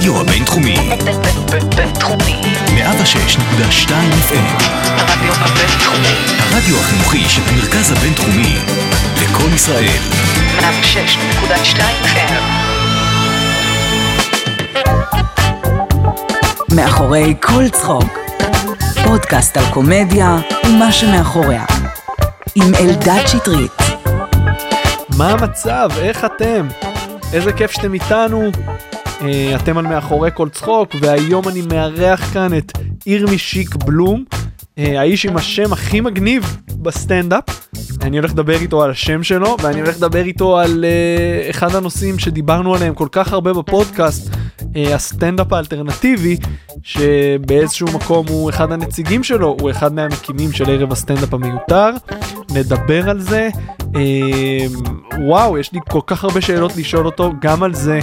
הרדיו הבינתחומי. בינתחומי. 106.2 FM. הרדיו הבינתחומי. הרדיו החינוכי של המרכז הבינתחומי. לקום ישראל. 106.2 FM. מאחורי כל צחוק. פודקאסט על קומדיה ומה שמאחוריה. עם אלדד שטרית. מה המצב? איך אתם? איזה כיף שאתם איתנו. אה, אתם על מאחורי כל צחוק, והיום אני מארח כאן את ירמי שיק בלום, אה, האיש עם השם הכי מגניב בסטנדאפ. אני הולך לדבר איתו על השם שלו, ואני הולך לדבר איתו על אה, אחד הנושאים שדיברנו עליהם כל כך הרבה בפודקאסט, הסטנדאפ האלטרנטיבי, שבאיזשהו מקום הוא אחד הנציגים שלו, הוא אחד מהמקימים של ערב הסטנדאפ המיותר. נדבר על זה. אה, וואו, יש לי כל כך הרבה שאלות לשאול אותו, גם על זה,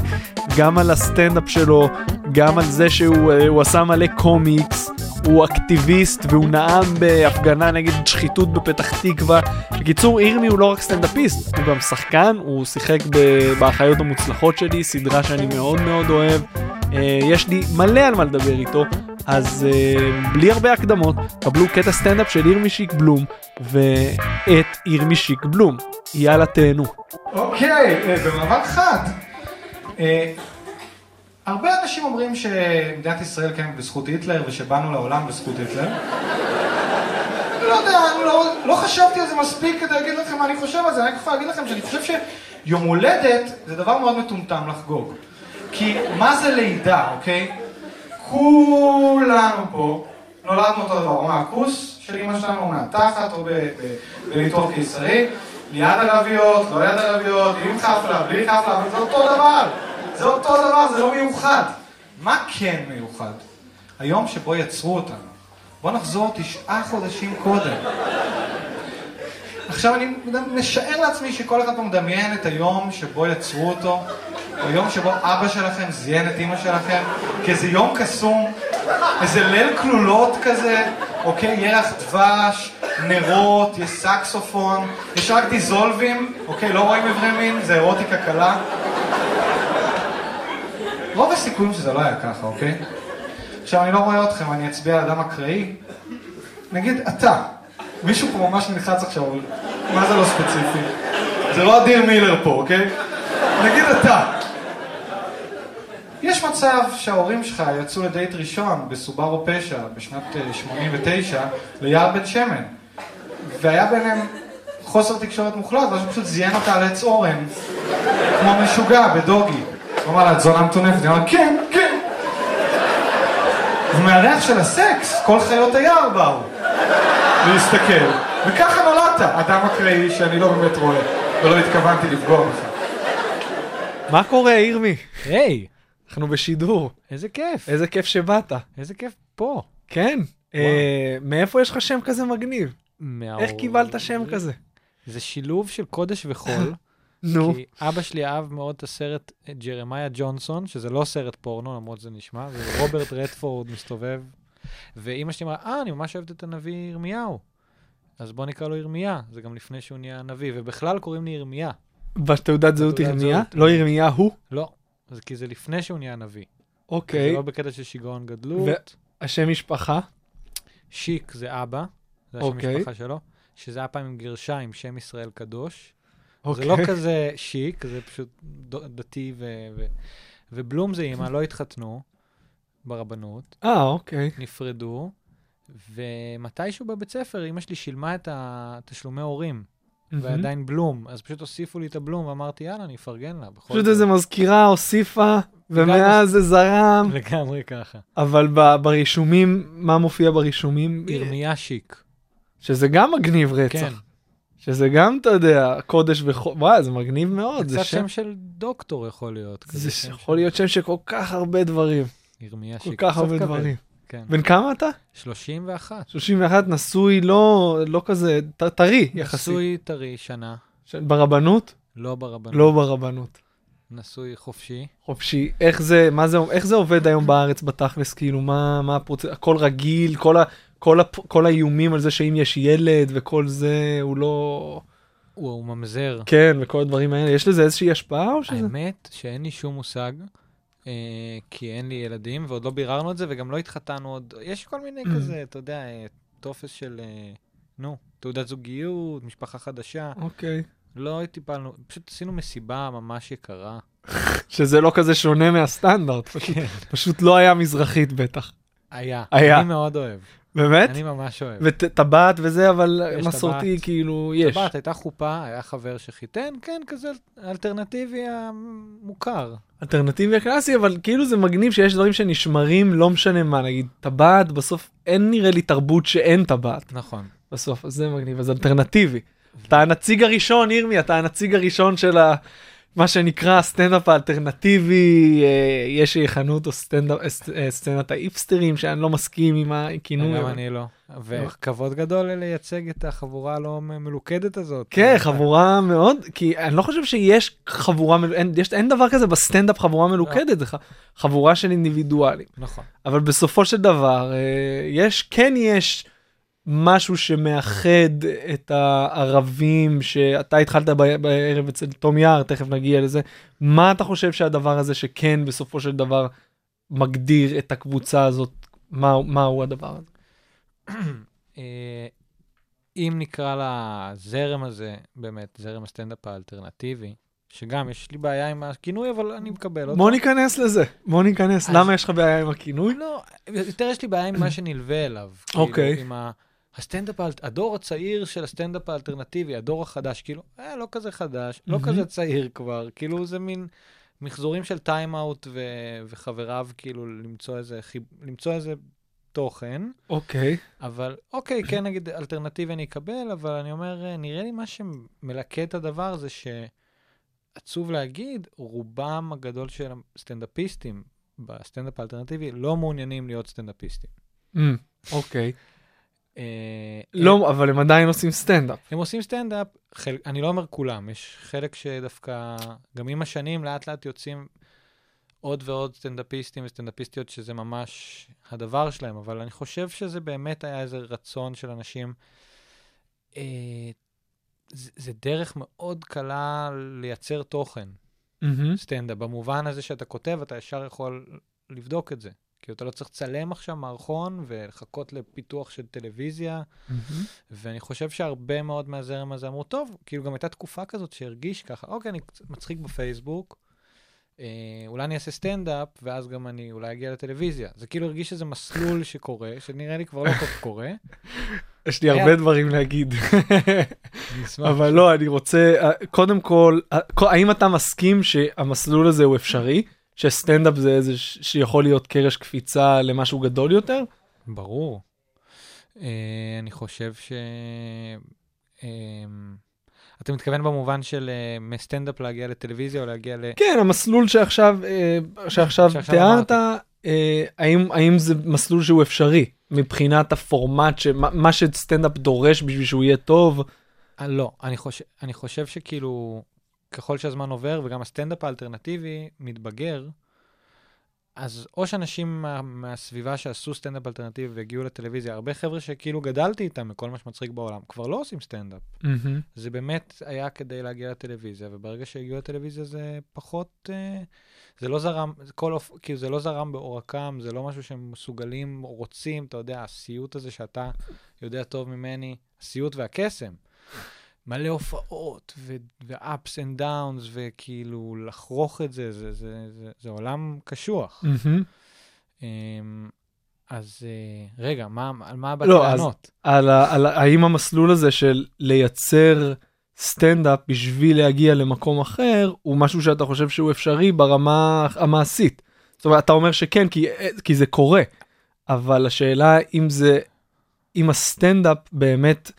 גם על הסטנדאפ שלו, גם על זה שהוא אה, עשה מלא קומיקס. הוא אקטיביסט והוא נאם בהפגנה נגד שחיתות בפתח תקווה. בקיצור, ירמי הוא לא רק סטנדאפיסט, הוא גם שחקן, הוא שיחק באחיות המוצלחות שלי, סדרה שאני מאוד מאוד אוהב. אה, יש לי מלא על מה לדבר איתו, אז אה, בלי הרבה הקדמות, קבלו קטע סטנדאפ של ירמי שיק בלום ואת ירמי שיק בלום. יאללה תהנו. אוקיי, אה, במעבר חד. הרבה אנשים אומרים שמדינת ישראל קיימת בזכות היטלר ושבאנו לעולם בזכות היטלר. לא יודע, לא, לא חשבתי על זה מספיק כדי להגיד לכם מה אני חושב על זה, אני רק יכול להגיד לכם שאני חושב שיום הולדת זה דבר מאוד מטומטם לחגוג. כי מה זה לידה, אוקיי? כולנו פה נולדנו אותו דבר, או מהכוס של אמא שלנו, או מהתחת, או בניתוח קיסרי, ליד הלוויות, לא ליד הלוויות, עם חפלה, בלי חפלה, אבל זה אותו דבר. זה אותו דבר, זה לא מיוחד. מה כן מיוחד? היום שבו יצרו אותנו. בוא נחזור תשעה חודשים קודם. עכשיו אני משער לעצמי שכל אחד פה מדמיין את היום שבו יצרו אותו, או יום שבו אבא שלכם זיין את אימא שלכם, כאיזה יום קסום, איזה ליל כלולות כזה, אוקיי, ירח דבש, נרות, יש סקסופון, יש רק דיזולבים, אוקיי, לא רואים אברי מין, זה אירוטיקה קלה. רוב הסיכויים שזה לא היה ככה, אוקיי? עכשיו, אני לא רואה אתכם, אני אצביע על אדם אקראי. נגיד, אתה. מישהו פה ממש נלחץ עכשיו, מה זה לא ספציפי? זה לא אדיר מילר פה, אוקיי? נגיד אתה. יש מצב שההורים שלך יצאו לדייט ראשון בסובארו פשע בשנת אה, 89 ליער בן שמן. והיה ביניהם חוסר תקשורת מוחלט, ואז הוא פשוט זיין אותה על עץ אורן, כמו משוגע, בדוגי. הוא אמר לה, את זונה מטונפת? היא אמרה, כן, כן. ומהריח של הסקס, כל חיות היער באו להסתכל. וככה נולדת, אדם אקראי שאני לא באמת רואה, ולא התכוונתי לפגוע בך. מה קורה ירמי? היי, אנחנו בשידור, איזה כיף, איזה כיף שבאת. איזה כיף פה. כן, אה, מאיפה יש לך שם כזה מגניב? מהאור- איך קיבלת שם כזה? זה שילוב של קודש וחול. נו. כי אבא שלי אהב מאוד את הסרט אה, ג'רמיה ג'ונסון, שזה לא סרט פורנו, למרות שזה נשמע, ורוברט רדפורד מסתובב. ואימא שלי אמרה, אה, אני ממש אוהבת את הנביא ירמיהו. אז בוא נקרא לו ירמיה, זה גם לפני שהוא נהיה נביא, ובכלל קוראים לי ירמיה. בתעודת זהות ירמיה? לא ירמיה הוא? לא, זה כי זה לפני שהוא נהיה נביא. זה אוקיי. לא בקטע של שיגעון גדלות. השם משפחה? שיק זה אבא, זה השם אוקיי. משפחה שלו, שזה היה פעם עם גרשיים, שם ישראל קדוש. זה אוקיי. לא כזה שיק, זה פשוט דתי ו... ו... ובלום זה אימא, לא התחתנו ברבנות, אה, אוקיי. נפרדו, ומתישהו בבית ספר אימא שלי שילמה את התשלומי הורים, ועדיין בלום, אז פשוט הוסיפו לי את הבלום, ואמרתי, יאללה, אני אפרגן לה. פשוט זאת." איזה מזכירה הוסיפה, ומאז זה זרם. לגמרי ככה. אבל ב- ברישומים, מה מופיע ברישומים? ירמיה שיק. שזה גם מגניב רצח. כן, שזה גם, אתה יודע, קודש וחול, וואי, זה מגניב מאוד. זה שם, של דוקטור יכול להיות. זה יכול להיות שם של כל כך הרבה דברים. ירמיה כל שיק. כך הרבה. דברים. כן. בן כמה אתה? 31. 31, נשוי, לא לא כזה, ט- טרי יחסית. נשוי טרי שנה, ש- ברבנות? לא ברבנות. לא ברבנות. נשוי חופשי. חופשי. איך זה, מה זה, איך זה עובד היום בארץ בתכלס, כאילו, מה, מה הפרוצ... הכל רגיל, כל, ה, כל, הפ... כל האיומים על זה שאם יש ילד וכל זה, הוא לא... הוא, הוא ממזר. כן, וכל הדברים האלה, יש לזה איזושהי השפעה או שזה? האמת שאין לי שום מושג. אה, כי אין לי ילדים, ועוד לא ביררנו את זה, וגם לא התחתנו עוד. יש כל מיני כזה, אתה יודע, אה, טופס של, אה, נו, תעודת זוגיות, משפחה חדשה. אוקיי. לא טיפלנו, פשוט עשינו מסיבה ממש יקרה. שזה לא כזה שונה מהסטנדרט, פשוט, פשוט לא היה מזרחית בטח. היה. היה. אני מאוד אוהב. באמת? אני ממש אוהב. וטבעת וזה, אבל מסורתי טבעת. כאילו יש. טבעת, הייתה חופה, היה חבר שחיתן, כן, כזה אלטרנטיבי המוכר. אלטרנטיבי הקלאסי, אבל כאילו זה מגניב שיש דברים שנשמרים, לא משנה מה, נגיד טבעת, בסוף אין נראה לי תרבות שאין טבעת נכון. בסוף, אז זה מגניב, אז אלטרנטיבי. אתה הנציג הראשון, ירמי, אתה הנציג הראשון של ה... מה שנקרא סטנדאפ האלטרנטיבי, אה, יש שיכנו אותו סטנדאפ, אה, אה, סצנת האיפסטרים, שאני לא מסכים עם הכינוי. גם אני לא. וכבוד גדול לייצג את החבורה הלא מלוכדת הזאת. כן, חבורה מאוד, כי אני לא חושב שיש חבורה, אין, יש, אין דבר כזה בסטנדאפ חבורה מלוכדת, זה חבורה של אינדיבידואלים. נכון. אבל בסופו של דבר, יש, כן יש משהו שמאחד את הערבים, שאתה התחלת בערב אצל תום יער, תכף נגיע לזה. מה אתה חושב שהדבר הזה שכן בסופו של דבר מגדיר את הקבוצה הזאת, מה, מהו הדבר הזה? אה, אם נקרא לזרם הזה, באמת, זרם הסטנדאפ האלטרנטיבי, שגם יש לי בעיה עם הכינוי, אבל אני מקבל אותו. בוא ניכנס לזה, בוא ניכנס. אז- למה יש לך בעיה עם הכינוי? לא, יותר יש לי בעיה עם מה שנלווה אליו. כאילו, אוקיי. עם ה... הסטנדאפ, הדור הצעיר של הסטנדאפ האלטרנטיבי, הדור החדש, כאילו, אה, לא כזה חדש, לא. כזה צעיר כבר, כאילו זה מין מחזורים של טיים-אאוט ו... וחבריו, כאילו, למצוא איזה. למצוא איזה תוכן, אוקיי. אבל אוקיי, כן נגיד אלטרנטיבי אני אקבל, אבל אני אומר, אה, נראה לי מה שמלקט את הדבר זה שעצוב להגיד, רובם הגדול של הסטנדאפיסטים בסטנדאפ האלטרנטיבי לא מעוניינים להיות סטנדאפיסטים. אמ, אוקיי. אה, לא, אבל הם עדיין עושים סטנדאפ. הם עושים סטנדאפ. אני לא אומר כולם, יש חלק שדווקא, גם עם השנים לאט לאט יוצאים עוד ועוד סטנדאפיסטים וסטנדאפיסטיות שזה ממש הדבר שלהם, אבל אני חושב שזה באמת היה איזה רצון של אנשים. אה, זה, זה דרך מאוד קלה לייצר תוכן, מהמם. סטנדאפ, במובן הזה שאתה כותב, אתה ישר יכול לבדוק את זה. כי אתה לא צריך לצלם עכשיו מערכון ולחכות לפיתוח של טלוויזיה. מהמם. ואני חושב שהרבה מאוד מהזרם הזה אמרו, טוב, כאילו גם הייתה תקופה כזאת שהרגיש ככה, אוקיי, אני מצחיק בפייסבוק, אה, אולי אני אעשה סטנדאפ, ואז גם אני אולי אגיע לטלוויזיה. זה כאילו הרגיש איזה מסלול שקורה, שנראה לי כבר לא כך קורה. יש לי היה- הרבה דברים להגיד. אבל לא, אני רוצה, אה, קודם כל, אה, כל- האם אתה מסכים שהמסלול הזה הוא אפשרי? שסטנדאפ זה איזה שיכול להיות קרש קפיצה למשהו גדול יותר? ברור. אה, אני חושב ש... אה, אתה מתכוון במובן של אה, מסטנדאפ להגיע לטלוויזיה או להגיע ל... כן, המסלול שעכשיו, אה, שעכשיו שעכשיו תיארת, אה, האם, האם זה מסלול שהוא אפשרי מבחינת הפורמט, שמה, מה שסטנדאפ דורש בשביל שהוא יהיה טוב? אה, לא, אני חושב, אני חושב שכאילו, ככל שהזמן עובר וגם הסטנדאפ האלטרנטיבי מתבגר, אז או שאנשים מה, מהסביבה שעשו סטנדאפ אלטרנטיבי והגיעו לטלוויזיה, הרבה חבר'ה שכאילו גדלתי איתם בכל מה שמצחיק בעולם, כבר לא עושים סטנדאפ. זה באמת היה כדי להגיע לטלוויזיה, וברגע שהגיעו לטלוויזיה זה פחות, אה, זה לא זרם, זה כל אופ... כאילו זה לא זרם בעורקם, זה לא משהו שהם מסוגלים רוצים, אתה יודע, הסיוט הזה שאתה יודע טוב ממני, הסיוט והקסם. מלא הופעות, ו-ups and downs, וכאילו לחרוך את זה, זה, זה, זה, זה עולם קשוח. אמ, אז אה, רגע, מה, על מה באתי לא, לענות? על, על האם המסלול הזה של לייצר סטנדאפ בשביל להגיע למקום אחר, הוא משהו שאתה חושב שהוא אפשרי ברמה המעשית. זאת אומרת, אתה אומר שכן, כי, כי זה קורה, אבל השאלה אם זה, אם הסטנדאפ באמת,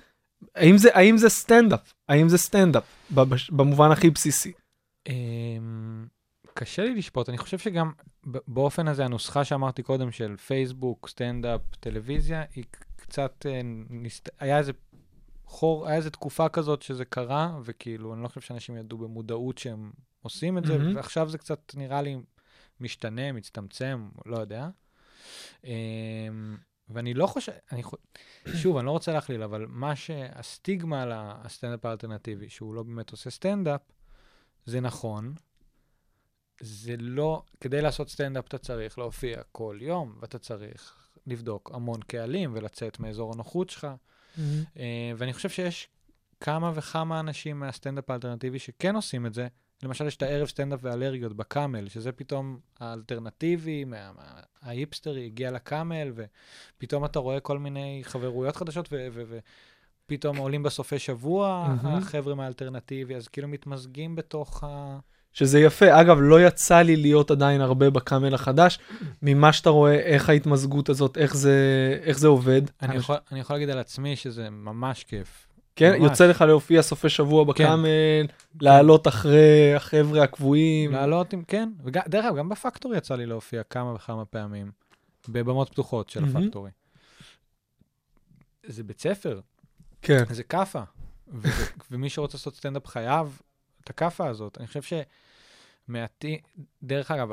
האם זה, האם זה סטנדאפ? האם זה סטנדאפ? במובן הכי בסיסי. אמ, קשה לי לשפוט, אני חושב שגם באופן הזה, הנוסחה שאמרתי קודם של פייסבוק, סטנדאפ, טלוויזיה, היא קצת, אה, נסת... היה איזה חור, היה איזה תקופה כזאת שזה קרה, וכאילו, אני לא חושב שאנשים ידעו במודעות שהם עושים את זה, מהמם. ועכשיו זה קצת נראה לי משתנה, מצטמצם, לא יודע. ואני לא חושב, אני חו... שוב, אני לא רוצה להכליל, אבל מה שהסטיגמה על הסטנדאפ האלטרנטיבי, שהוא לא באמת עושה סטנדאפ, זה נכון, זה לא, כדי לעשות סטנדאפ אתה צריך להופיע כל יום, ואתה צריך לבדוק המון קהלים ולצאת מאזור הנוחות שלך. אה, ואני חושב שיש כמה וכמה אנשים מהסטנדאפ האלטרנטיבי שכן עושים את זה. למשל, יש את הערב סטנדאפ ואלרגיות בקאמל, שזה פתאום האלטרנטיבי, מה- מה- ההיפסטרי הגיע לקאמל, ופתאום אתה רואה כל מיני חברויות חדשות, ופתאום עולים בסופי שבוע. החבר'ה מהאלטרנטיבי, אז כאילו מתמזגים בתוך ה... שזה יפה. אגב, לא יצא לי להיות עדיין הרבה בקאמל החדש. ממה שאתה רואה, איך ההתמזגות הזאת, איך זה, איך זה עובד. אני יכול, אני יכול להגיד על עצמי שזה ממש כיף. כן, ממש. יוצא לך להופיע סופי שבוע בקאמל, לעלות אחרי החבר'ה הקבועים. לעלות עם, כן, ודרך אגב, גם בפקטורי יצא לי להופיע כמה וכמה פעמים, בבמות פתוחות של מהמם. הפקטורי. זה בית ספר, כן. זה כאפה, ו- ומי שרוצה לעשות סטנדאפ חייב את הכאפה הזאת. אני חושב שמעטי, דרך אגב,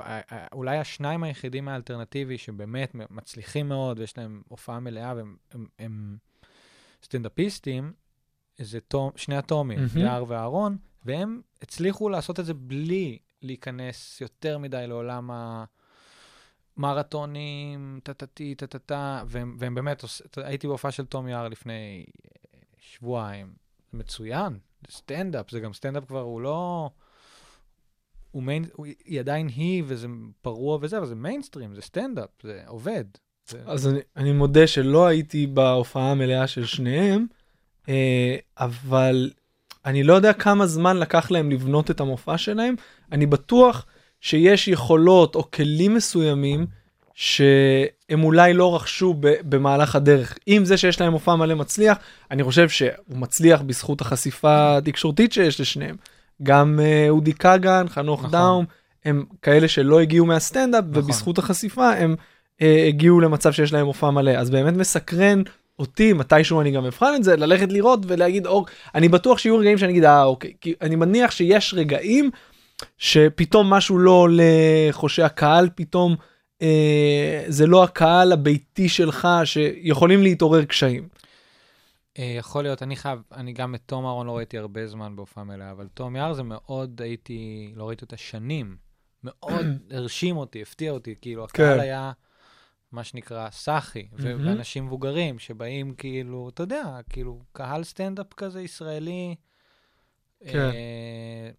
אולי השניים היחידים מהאלטרנטיבי שבאמת מצליחים מאוד ויש להם הופעה מלאה והם הם, הם סטנדאפיסטים, זה תום, שני התומים, מהמם. יער ואהרון, והם הצליחו לעשות את זה בלי להיכנס יותר מדי לעולם המרתונים, טה-טה-טי, טה-טה-טה, והם, והם באמת, הייתי בהופעה של תום יער לפני שבועיים, מצוין, סטנדאפ, זה גם סטנדאפ כבר, הוא לא... הוא מיין, הוא, היא עדיין היא, וזה פרוע וזה, אבל זה מיינסטרים, זה סטנדאפ, זה עובד. זה, אז אני, אני מודה שלא הייתי בהופעה המלאה של שניהם, אבל אני לא יודע כמה זמן לקח להם לבנות את המופע שלהם. אני בטוח שיש יכולות או כלים מסוימים שהם אולי לא רכשו במהלך הדרך. עם זה שיש להם מופע מלא מצליח, אני חושב שהוא מצליח בזכות החשיפה התקשורתית שיש לשניהם. גם אה, אודי כגן, חנוך נכון. דאום, הם כאלה שלא הגיעו מהסטנדאפ, נכון. ובזכות החשיפה הם אה, הגיעו למצב שיש להם מופע מלא. אז באמת מסקרן אותי, מתישהו אני גם אבחן את זה, ללכת לראות ולהגיד, אור, אני בטוח שיהיו רגעים שאני אגיד, אה, אוקיי, כי אני מניח שיש רגעים שפתאום משהו לא עולה, חושי הקהל פתאום, אה, זה לא הקהל הביתי שלך, שיכולים להתעורר קשיים. אה, יכול להיות, אני חייב, אני גם את תום אהרון לא ראיתי הרבה זמן בהופעה מלאה, אבל תום יער זה מאוד, הייתי, לא ראיתי אותה שנים. מאוד הרשים אותי, הפתיע אותי, כאילו, הקהל כן. היה מה שנקרא סאחי, מהמם. ואנשים מבוגרים שבאים כאילו, אתה יודע, כאילו, קהל סטנדאפ כזה ישראלי. כן. אה,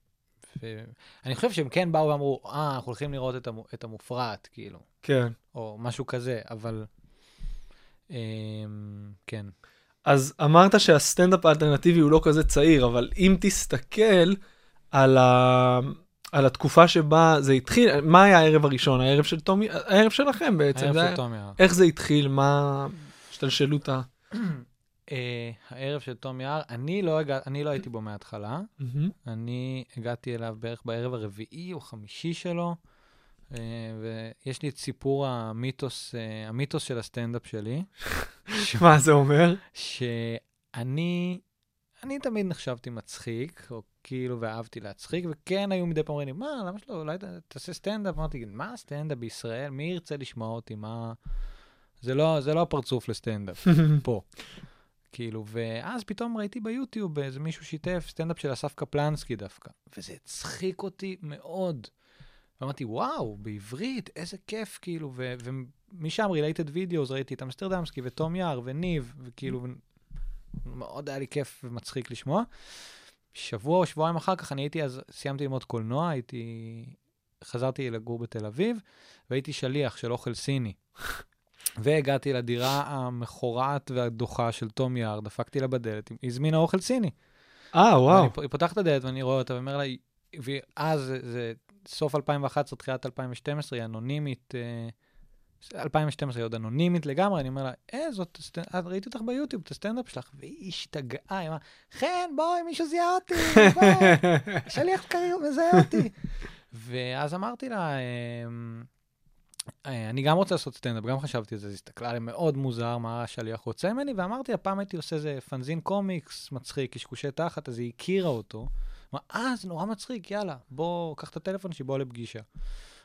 ו- אני חושב שהם כן באו ואמרו, אה, אנחנו הולכים לראות את, המו- את המופרט, כאילו, כן. או משהו כזה, אבל... אה, כן. אז אמרת שהסטנדאפ האלטרנטיבי הוא לא כזה צעיר, אבל אם תסתכל על, ה... על התקופה שבה זה התחיל, מה היה הערב הראשון? הערב של תומי, הערב שלכם בעצם. הערב של תום יער. איך זה התחיל? מה השתלשלות ה... אה, הערב של תום יער, אני לא, הגע, אני לא הייתי בו מההתחלה. אני הגעתי אליו בערך בערב הרביעי או חמישי שלו, אה, ויש לי את סיפור המיתוס, אה, המיתוס של הסטנדאפ שלי, מה זה אומר? שאני, אני תמיד נחשבתי מצחיק, או כאילו, ואהבתי להצחיק, וכן היו מדי פעם אומרים לי, מה, למה שלא, אולי תעשה סטנדאפ? אמרתי, מה סטנדאפ בישראל? מי ירצה לשמוע אותי? מה... זה לא, זה לא הפרצוף לסטנדאפ. פה. כאילו, ואז פתאום ראיתי ביוטיוב איזה מישהו שיתף סטנדאפ של אסף קפלנסקי דווקא, וזה הצחיק אותי מאוד. ואמרתי, וואו, בעברית, איזה כיף, כאילו, ו- ומשם related videos, ראיתי את אמסטרדמסקי ותום יער וניב, וכאילו, מאוד היה לי כיף ומצחיק לשמוע. שבוע או שבועיים אחר כך, אני הייתי אז, סיימתי ללמוד קולנוע, הייתי, חזרתי לגור בתל אביב, והייתי שליח של אוכל סיני. והגעתי לדירה המכורעת והדוחה של תום יער, דפקתי לה בדלת, היא הזמינה אוכל סיני. אה, וואו. היא פותחת את הדלת ואני רואה אותה ואומר לה, ואז זה, זה סוף 2011, תחילת 2012, היא אנונימית, אה, 2012 היא עוד אנונימית לגמרי, אני אומר לה, אה, זאת, אה, ראיתי אותך ביוטיוב, את הסטנדאפ שלך, והיא השתגעה, היא אמרה, חן, בואי, מישהו זיהה אותי, בואי, שליח קריר מזהה אותי. ואז אמרתי לה, אמ, אה, אני גם רוצה לעשות סטנדאפ, גם חשבתי על זה, אז היא הסתכלה עליי מאוד מוזר, מה השליח רוצה ממני, ואמרתי לה, פעם הייתי עושה איזה פנזין קומיקס מצחיק, קשקושי תחת, אז היא הכירה אותו. אמרה, אה, זה נורא מצחיק, יאללה, בוא, קח את הטלפון שלי, בוא לפגישה.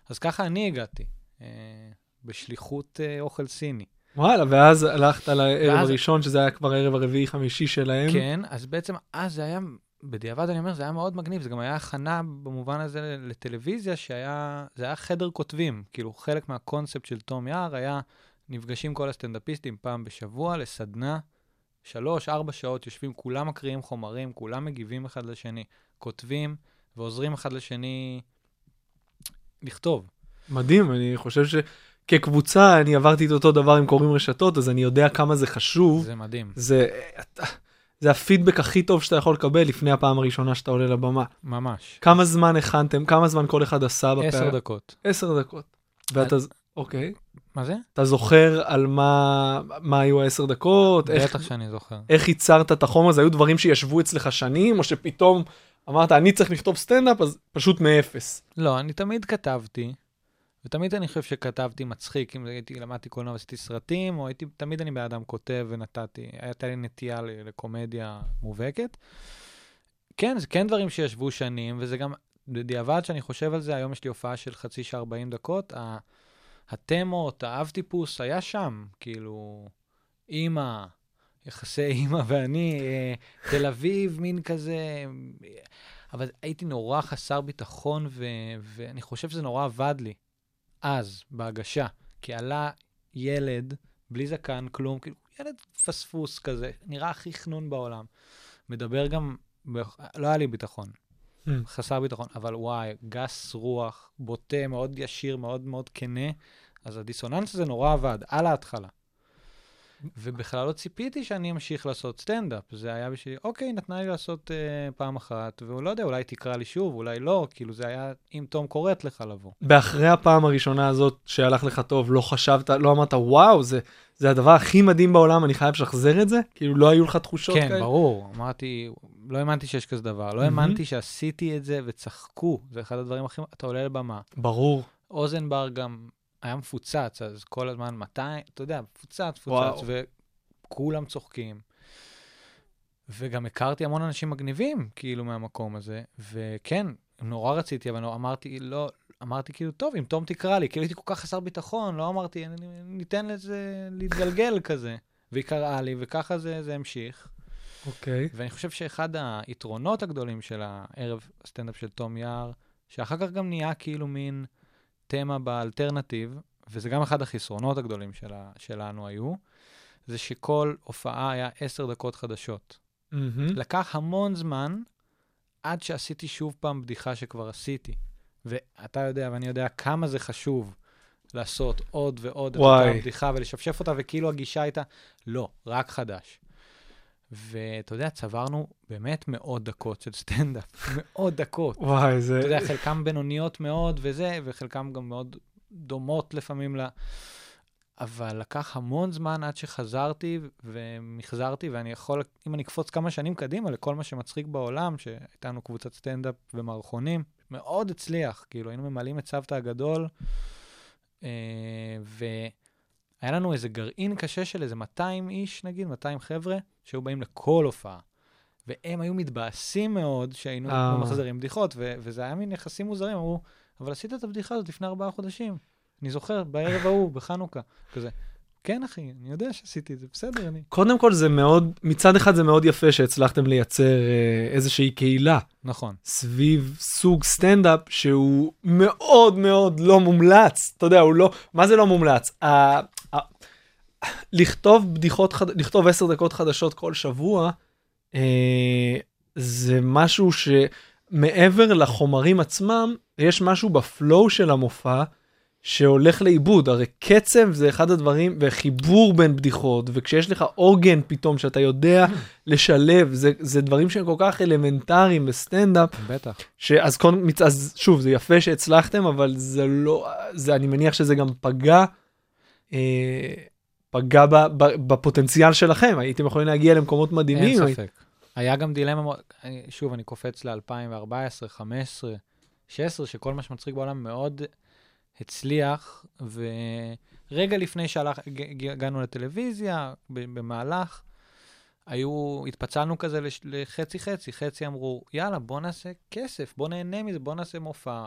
אז ככה אני הגעתי, אה, בשליחות אה, אוכל סיני. וואלה, ואז הלכת לערב ואז- הראשון, שזה היה כבר הערב הרביעי-חמישי שלהם. כן, אז בעצם אז זה היה בדיעבד אני אומר, זה היה מאוד מגניב, זה גם היה הכנה במובן הזה לטלוויזיה, שהיה, זה היה חדר כותבים. כאילו, חלק מהקונספט של תום יער היה, נפגשים כל הסטנדאפיסטים פעם בשבוע לסדנה, שלוש, ארבע שעות, יושבים, כולם מקריאים חומרים, כולם מגיבים אחד לשני, כותבים ועוזרים אחד לשני לכתוב. מדהים, אני חושב שכקבוצה, אני עברתי את אותו דבר עם קוראים רשתות, אז אני יודע כמה זה חשוב. זה מדהים, זה, זה הפידבק הכי טוב שאתה יכול לקבל לפני הפעם הראשונה שאתה עולה לבמה. ממש. כמה זמן הכנתם, כמה זמן כל אחד עשה בפעם? עשר דקות. עשר דקות. ואתה, אוקיי. מה זה? אתה זוכר על מה, מה היו העשר דקות? איך, בטח שאני זוכר. איך ייצרת את החום הזה? היו דברים שישבו אצלך שנים, או שפתאום אמרת, אני צריך לכתוב סטנדאפ, אז פשוט מאפס. לא, אני תמיד כתבתי, ותמיד אני חושב שכתבתי מצחיק, אם הייתי, למדתי קולנוע ועשיתי סרטים, או הייתי, תמיד אני בן אדם כותב ונתתי, הייתה לי נטייה לקומדיה מובהקת. כן, זה כן דברים שישבו שנים, וזה גם, בדיעבד שאני חושב על זה, היום יש לי הופעה של חצי שעה 40 דקות, התמות, האב טיפוס היה שם, כאילו, אימא, יחסי אימא ואני, אה, תל אביב, מין כזה, אבל הייתי נורא חסר ביטחון, ו- ואני חושב שזה נורא עבד לי, אז, בהגשה, כי עלה ילד, בלי זקן, כלום, כאילו, ילד פספוס כזה, נראה הכי חנון בעולם. מדבר גם, ב- לא היה לי ביטחון, Mm. חסר ביטחון, אבל וואי, גס רוח, בוטה, מאוד ישיר, מאוד מאוד כנה, אז הדיסוננס הזה נורא עבד, על ההתחלה. ובכלל לא ציפיתי שאני אמשיך לעשות סטנדאפ. זה היה בשבילי, אוקיי, נתנה לי לעשות אה, פעם אחת, והוא לא יודע, אולי תקרא לי שוב, אולי לא, כאילו זה היה, אם תום קוראת לך לבוא. באחרי הפעם הראשונה הזאת שהלך לך טוב, לא חשבת, לא אמרת, וואו, זה, זה הדבר הכי מדהים בעולם, אני חייב לשחזר את זה? כאילו, לא היו לך תחושות כן, כאלה? ברור. אמרתי, לא האמנתי שיש כזה דבר. לא. האמנתי שעשיתי את זה וצחקו. זה אחד הדברים הכי... אתה עולה לבמה. ברור. אוזנבר גם היה מפוצץ, אז כל הזמן 200, אתה יודע, מפוצץ, וואו. מפוצץ, וכולם צוחקים. וגם הכרתי המון אנשים מגניבים, כאילו, מהמקום הזה, וכן, נורא רציתי, אבל לא- אמרתי, לא, אמרתי כאילו, טוב, אם תום תקרא לי, כאילו הייתי כל כך חסר ביטחון, לא אמרתי, "אני- ניתן לזה להתגלגל כזה. והיא קראה לי, וככה זה, זה המשיך. אוקיי. ואני חושב שאחד היתרונות הגדולים של הערב סטנדאפ של תום יער, שאחר כך גם נהיה כאילו מין תמה באלטרנטיב, וזה גם אחד החסרונות הגדולים שלה, שלנו היו, זה שכל הופעה היה עשר דקות חדשות. מהמם. לקח המון זמן עד שעשיתי שוב פעם בדיחה שכבר עשיתי. ואתה יודע ואני יודע כמה זה חשוב לעשות עוד ועוד את וואי. אותה בדיחה ולשפשף אותה, וכאילו הגישה הייתה, לא, רק חדש. ואתה יודע, צברנו באמת מאות דקות של סטנדאפ, מאות דקות. וואי, זה... אתה יודע, חלקם בינוניות מאוד וזה, וחלקם גם מאוד דומות לפעמים ל... אבל לקח המון זמן עד שחזרתי ומחזרתי, ואני יכול, אם אני אקפוץ כמה שנים קדימה לכל מה שמצחיק בעולם, שהייתה לנו קבוצת סטנדאפ ומערכונים, מאוד הצליח, כאילו היינו ממלאים את סבתא הגדול, אה, והיה לנו איזה גרעין קשה של איזה 200 איש, נגיד, 200 חבר'ה, שהיו באים לכל הופעה. והם היו מתבאסים מאוד שהיינו אה. מחזירים בדיחות, ו- וזה היה מין יחסים מוזרים, אמרו, אבל עשית את הבדיחה הזאת לפני ארבעה חודשים. אני זוכר, בערב ההוא, בחנוכה, כזה. כן, אחי, אני יודע שעשיתי את זה, בסדר, אני... קודם כל זה מאוד, מצד אחד זה מאוד יפה שהצלחתם לייצר אה, איזושהי קהילה נכון. סביב סוג סטנדאפ שהוא מאוד מאוד לא מומלץ. אתה יודע, הוא לא, מה זה לא מומלץ? לכתוב בדיחות, חד- לכתוב עשר דקות חדשות כל שבוע, אה, זה משהו שמעבר לחומרים עצמם, יש משהו בפלואו של המופע שהולך לאיבוד. הרי קצב זה אחד הדברים, וחיבור בין בדיחות, וכשיש לך עוגן פתאום שאתה יודע לשלב, זה, זה דברים שהם כל כך אלמנטריים בסטנדאפ, בטח. שאז קודם, אז שוב, זה יפה שהצלחתם, אבל זה לא, זה, אני מניח שזה גם פגע, אה, פגע ב, ב, בפוטנציאל שלכם, הייתם יכולים להגיע למקומות מדהימים. אין ספק. היה גם דילמה, שוב, אני קופץ ל-2014, 2015, 2016, שכל מה שמצחיק בעולם מאוד הצליח, ורגע לפני שהגענו לטלוויזיה, במהלך, היו, התפצלנו כזה לחצי-חצי, חצי אמרו, יאללה, בוא נעשה כסף, בוא נהנה מזה, בוא נעשה מופע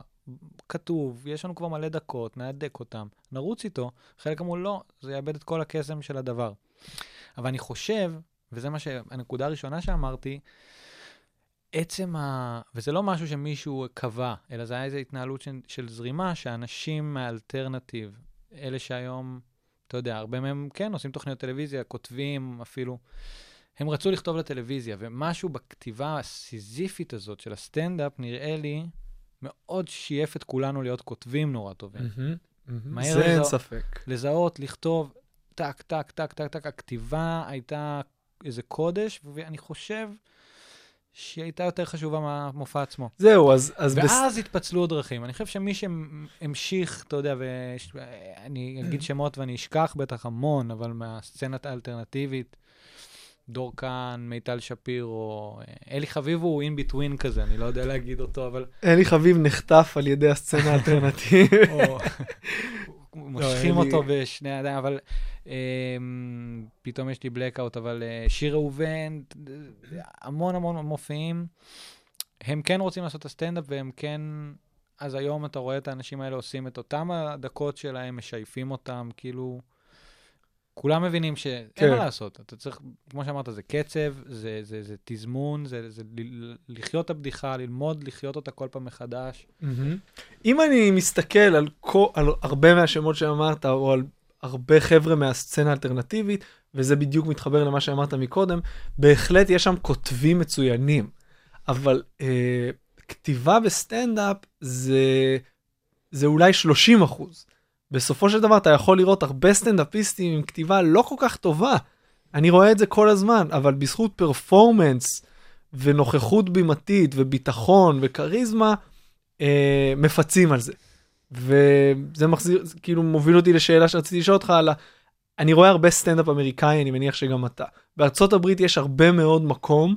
כתוב, יש לנו כבר מלא דקות, נהדק אותם, נרוץ איתו. חלק אמרו, לא, זה יאבד את כל הקסם של הדבר. אבל אני חושב, וזה מה שהנקודה הראשונה שאמרתי, עצם ה... וזה לא משהו שמישהו קבע, אלא זה היה איזו התנהלות של, של זרימה, שאנשים מהאלטרנטיב, אלה שהיום, אתה יודע, הרבה מהם כן עושים תוכניות טלוויזיה, כותבים אפילו, הם רצו לכתוב לטלוויזיה, ומשהו בכתיבה הסיזיפית הזאת של הסטנדאפ, נראה לי, מאוד שייף את כולנו להיות כותבים נורא טובים. מהמם, מהמם. מהר זה אין. ספק. לזהות, לכתוב, טק, טק, טק, טק, טק, הכתיבה הייתה איזה קודש, ואני חושב שהיא הייתה יותר חשובה מהמופע עצמו. זהו, אז, אז בס... ואז התפצלו דרכים. אני חושב שמי שהמשיך, אתה יודע, ואני אגיד שמות ואני אשכח בטח המון, אבל מהסצנת האלטרנטיבית, דור כהן, מיטל שפירו, אלי חביב הוא אין ביטווין כזה, אני לא יודע להגיד אותו, אבל... אלי חביב נחטף על ידי הסצנה האלטרנטיבית. מושכים אלי- אותו בשני הידיים, אבל אמ, פתאום יש לי blackout, אבל אה, שיר ראובן, המון המון מופיעים. הם כן רוצים לעשות את הסטנדאפ, והם כן... אז היום אתה רואה את האנשים האלה עושים את אותם הדקות שלהם, משייפים אותם, כאילו... כולם מבינים שאין כן. מה לעשות. אתה צריך, כמו שאמרת, זה קצב, זה, זה, זה תזמון, זה, זה ל- לחיות את הבדיחה, ללמוד לחיות אותה כל פעם מחדש. מהמם. אם אני מסתכל על, כל, על הרבה מהשמות שאמרת, או על הרבה חבר'ה מהסצנה האלטרנטיבית, וזה בדיוק מתחבר למה שאמרת מקודם, בהחלט יש שם כותבים מצוינים, אבל אה, כתיבה בסטנדאפ זה, זה אולי 30 אחוז. בסופו של דבר אתה יכול לראות הרבה סטנדאפיסטים עם כתיבה לא כל כך טובה. אני רואה את זה כל הזמן, אבל בזכות פרפורמנס ונוכחות בימתית וביטחון וכריזמה, אה, מפצים על זה. וזה מחזיר, כאילו מוביל אותי לשאלה שרציתי לשאול אותך על ה... אני רואה הרבה סטנדאפ אמריקאי, אני מניח שגם אתה. בארצות הברית יש הרבה מאוד מקום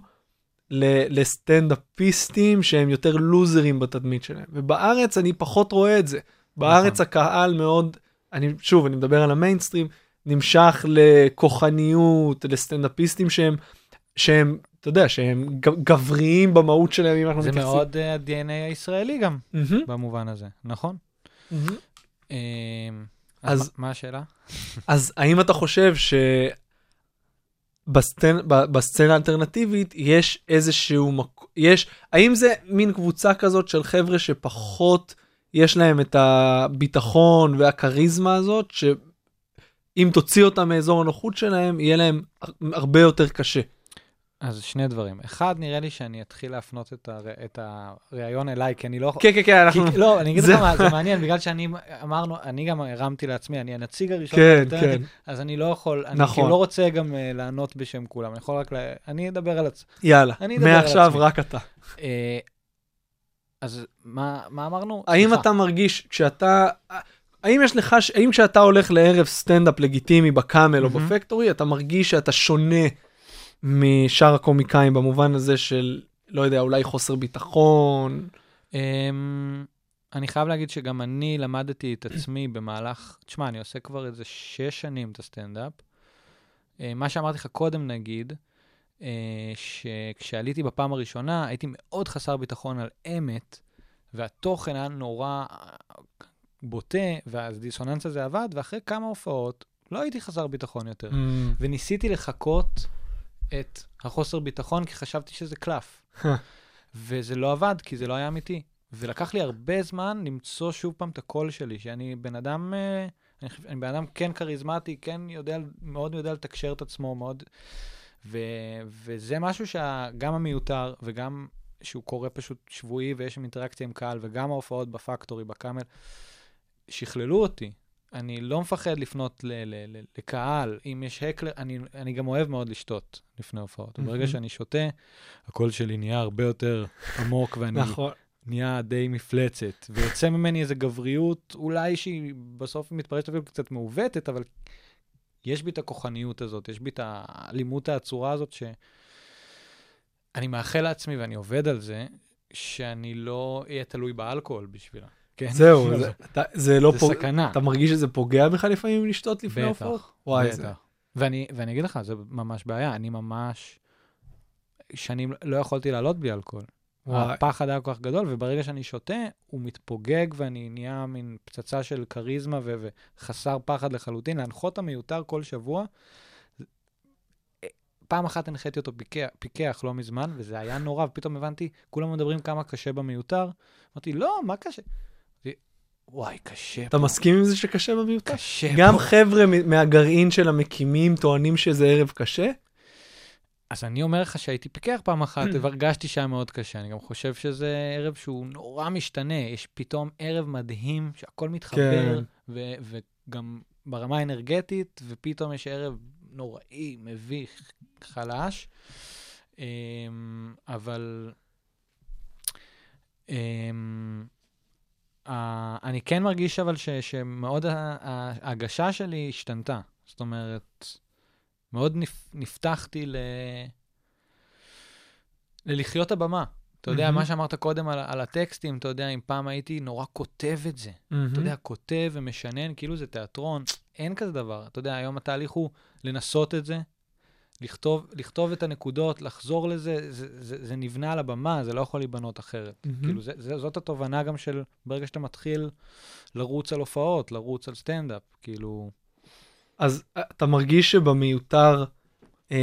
לסטנדאפיסטים שהם יותר לוזרים בתדמית שלהם. ובארץ אני פחות רואה את זה. בארץ נכון. הקהל מאוד, אני שוב, אני מדבר על המיינסטרים, נמשך לכוחניות, לסטנדאפיסטים שהם, שהם, אתה יודע, שהם גבריים במהות שלהם, אם אנחנו זה מתייחסים. מאוד אה, ה-DNA הישראלי גם, במובן הזה, נכון? אמ, אז- מה- השאלה? אז האם אתה חושב שבסצנ... ב- בסצנה האלטרנטיבית יש איזשהו מקום, יש, האם זה מין קבוצה כזאת של חבר'ה שפחות יש להם את הביטחון והכריזמה הזאת, שאם תוציא אותם מאזור הנוחות שלהם, יהיה להם הר- הרבה יותר קשה. אז שני דברים. אחד, נראה לי שאני אתחיל להפנות את הר- את הראיון אליי, כי אני לא. כן, כן, כן, אנחנו... כי- לא, אני אגיד זה- לך מה, זה מעניין, בגלל שאני, אמרנו, אני גם הרמתי לעצמי, אני הנציג הראשון, כן, כן, אז אני לא יכול, אני נכון. כאילו לא רוצה גם אה, לענות בשם כולם, אני יכול רק, ל- אני אדבר על עצמי. יאללה, אני אדבר על מעכשיו. רק אתה. אה, אז מה מה אמרנו? האם סליחה. אתה מרגיש כשאתה, האם יש לך, האם כשאתה הולך לערב סטנדאפ לגיטימי בקאמל או מהמם. בפקטורי, אתה מרגיש שאתה שונה משאר הקומיקאים במובן הזה של, לא יודע, אולי חוסר ביטחון? אמ, אני חייב להגיד שגם אני למדתי את עצמי במהלך, תשמע, אני עושה כבר איזה שש שנים את הסטנדאפ. אה, מה שאמרתי לך קודם, נגיד, שכשעליתי בפעם הראשונה, הייתי מאוד חסר ביטחון על אמת, והתוכן היה נורא אה, בוטה, והדיסוננס הזה עבד, ואחרי כמה הופעות לא הייתי חסר ביטחון יותר. וניסיתי לחקות את החוסר ביטחון, כי חשבתי שזה קלף. וזה לא עבד, כי זה לא היה אמיתי. ולקח לי הרבה זמן למצוא שוב פעם את הקול שלי, שאני בן אדם, אה, אני, אני בן אדם כן כריזמטי, כן יודע, מאוד יודע לתקשר את עצמו, מאוד... ו, וזה משהו שגם המיותר, וגם שהוא קורה פשוט שבועי, ויש שם אינטראקציה עם קהל, וגם ההופעות בפקטורי, בקאמל, שכללו אותי. אני לא מפחד לפנות ל- ל- ל- לקהל, אם יש הקלר, אני, אני גם אוהב מאוד לשתות לפני הופעות. וברגע מהמם. שאני שותה, הקול שלי נהיה הרבה יותר עמוק, ואני נכון. נהיה די מפלצת. ויוצא ממני איזו גבריות, אולי שהיא בסוף מתפרשת אפילו קצת מעוותת, אבל יש בי את הכוחניות הזאת, יש בי את האלימות העצורה הזאת, שאני מאחל לעצמי, ואני עובד על זה, שאני לא אהיה תלוי באלכוהול בשבילה. כן? זהו, זה- אתה- זה לא זה פוג... סכנה. אתה מרגיש שזה פוגע בך לפעמים לשתות לפני בטח, הופעות? וואי, זה... בטח. ואני, ואני אגיד לך, זה ממש בעיה. אני ממש שנים לא יכולתי לעלות בלי אלכוהול. הפחד היה כל כך גדול, וברגע שאני שותה, הוא מתפוגג ואני נהיה מין פצצה של כריזמה ו- וחסר פחד לחלוטין. להנחות המיותר כל שבוע, פעם אחת הנחיתי אותו פיקח, פיקח לא מזמן, וזה היה נורא, ופתאום הבנתי, כולם מדברים כמה קשה במיותר. אמרתי, לא, מה קשה? וואי, קשה אתה פה, מסכים עם זה שקשה במיותר? קשה גם פה. חבר'ה מ- מהגרעין של המקימים טוענים שזה ערב קשה? אז אני אומר לך שהייתי פיקח פעם אחת, והרגשתי שהיה מאוד קשה. אני גם חושב שזה ערב שהוא נורא משתנה. יש פתאום ערב מדהים, שהכל מתחבר, כן. ו- וגם ברמה האנרגטית, ופתאום יש ערב נוראי, מביך, חלש. אמ, אבל אמ, אני כן מרגיש אבל ש- שמאוד ההגשה שלי השתנתה. זאת אומרת, מאוד נפ, נפתחתי ל... ללחיות הבמה. אתה יודע, מהמם. מה שאמרת קודם על, על הטקסטים, אתה יודע, אם פעם הייתי נורא כותב את זה. אתה יודע, כותב ומשנן, כאילו זה תיאטרון, אין כזה דבר. אתה יודע, היום התהליך הוא לנסות את זה, לכתוב, לכתוב את הנקודות, לחזור לזה, זה, זה, זה נבנה על הבמה, זה לא יכול להיבנות אחרת. מהמם. כאילו, זה, זה, זאת התובנה גם של ברגע שאתה מתחיל לרוץ על הופעות, לרוץ על סטנדאפ, כאילו... אז אה, אתה מרגיש שבמיותר אה,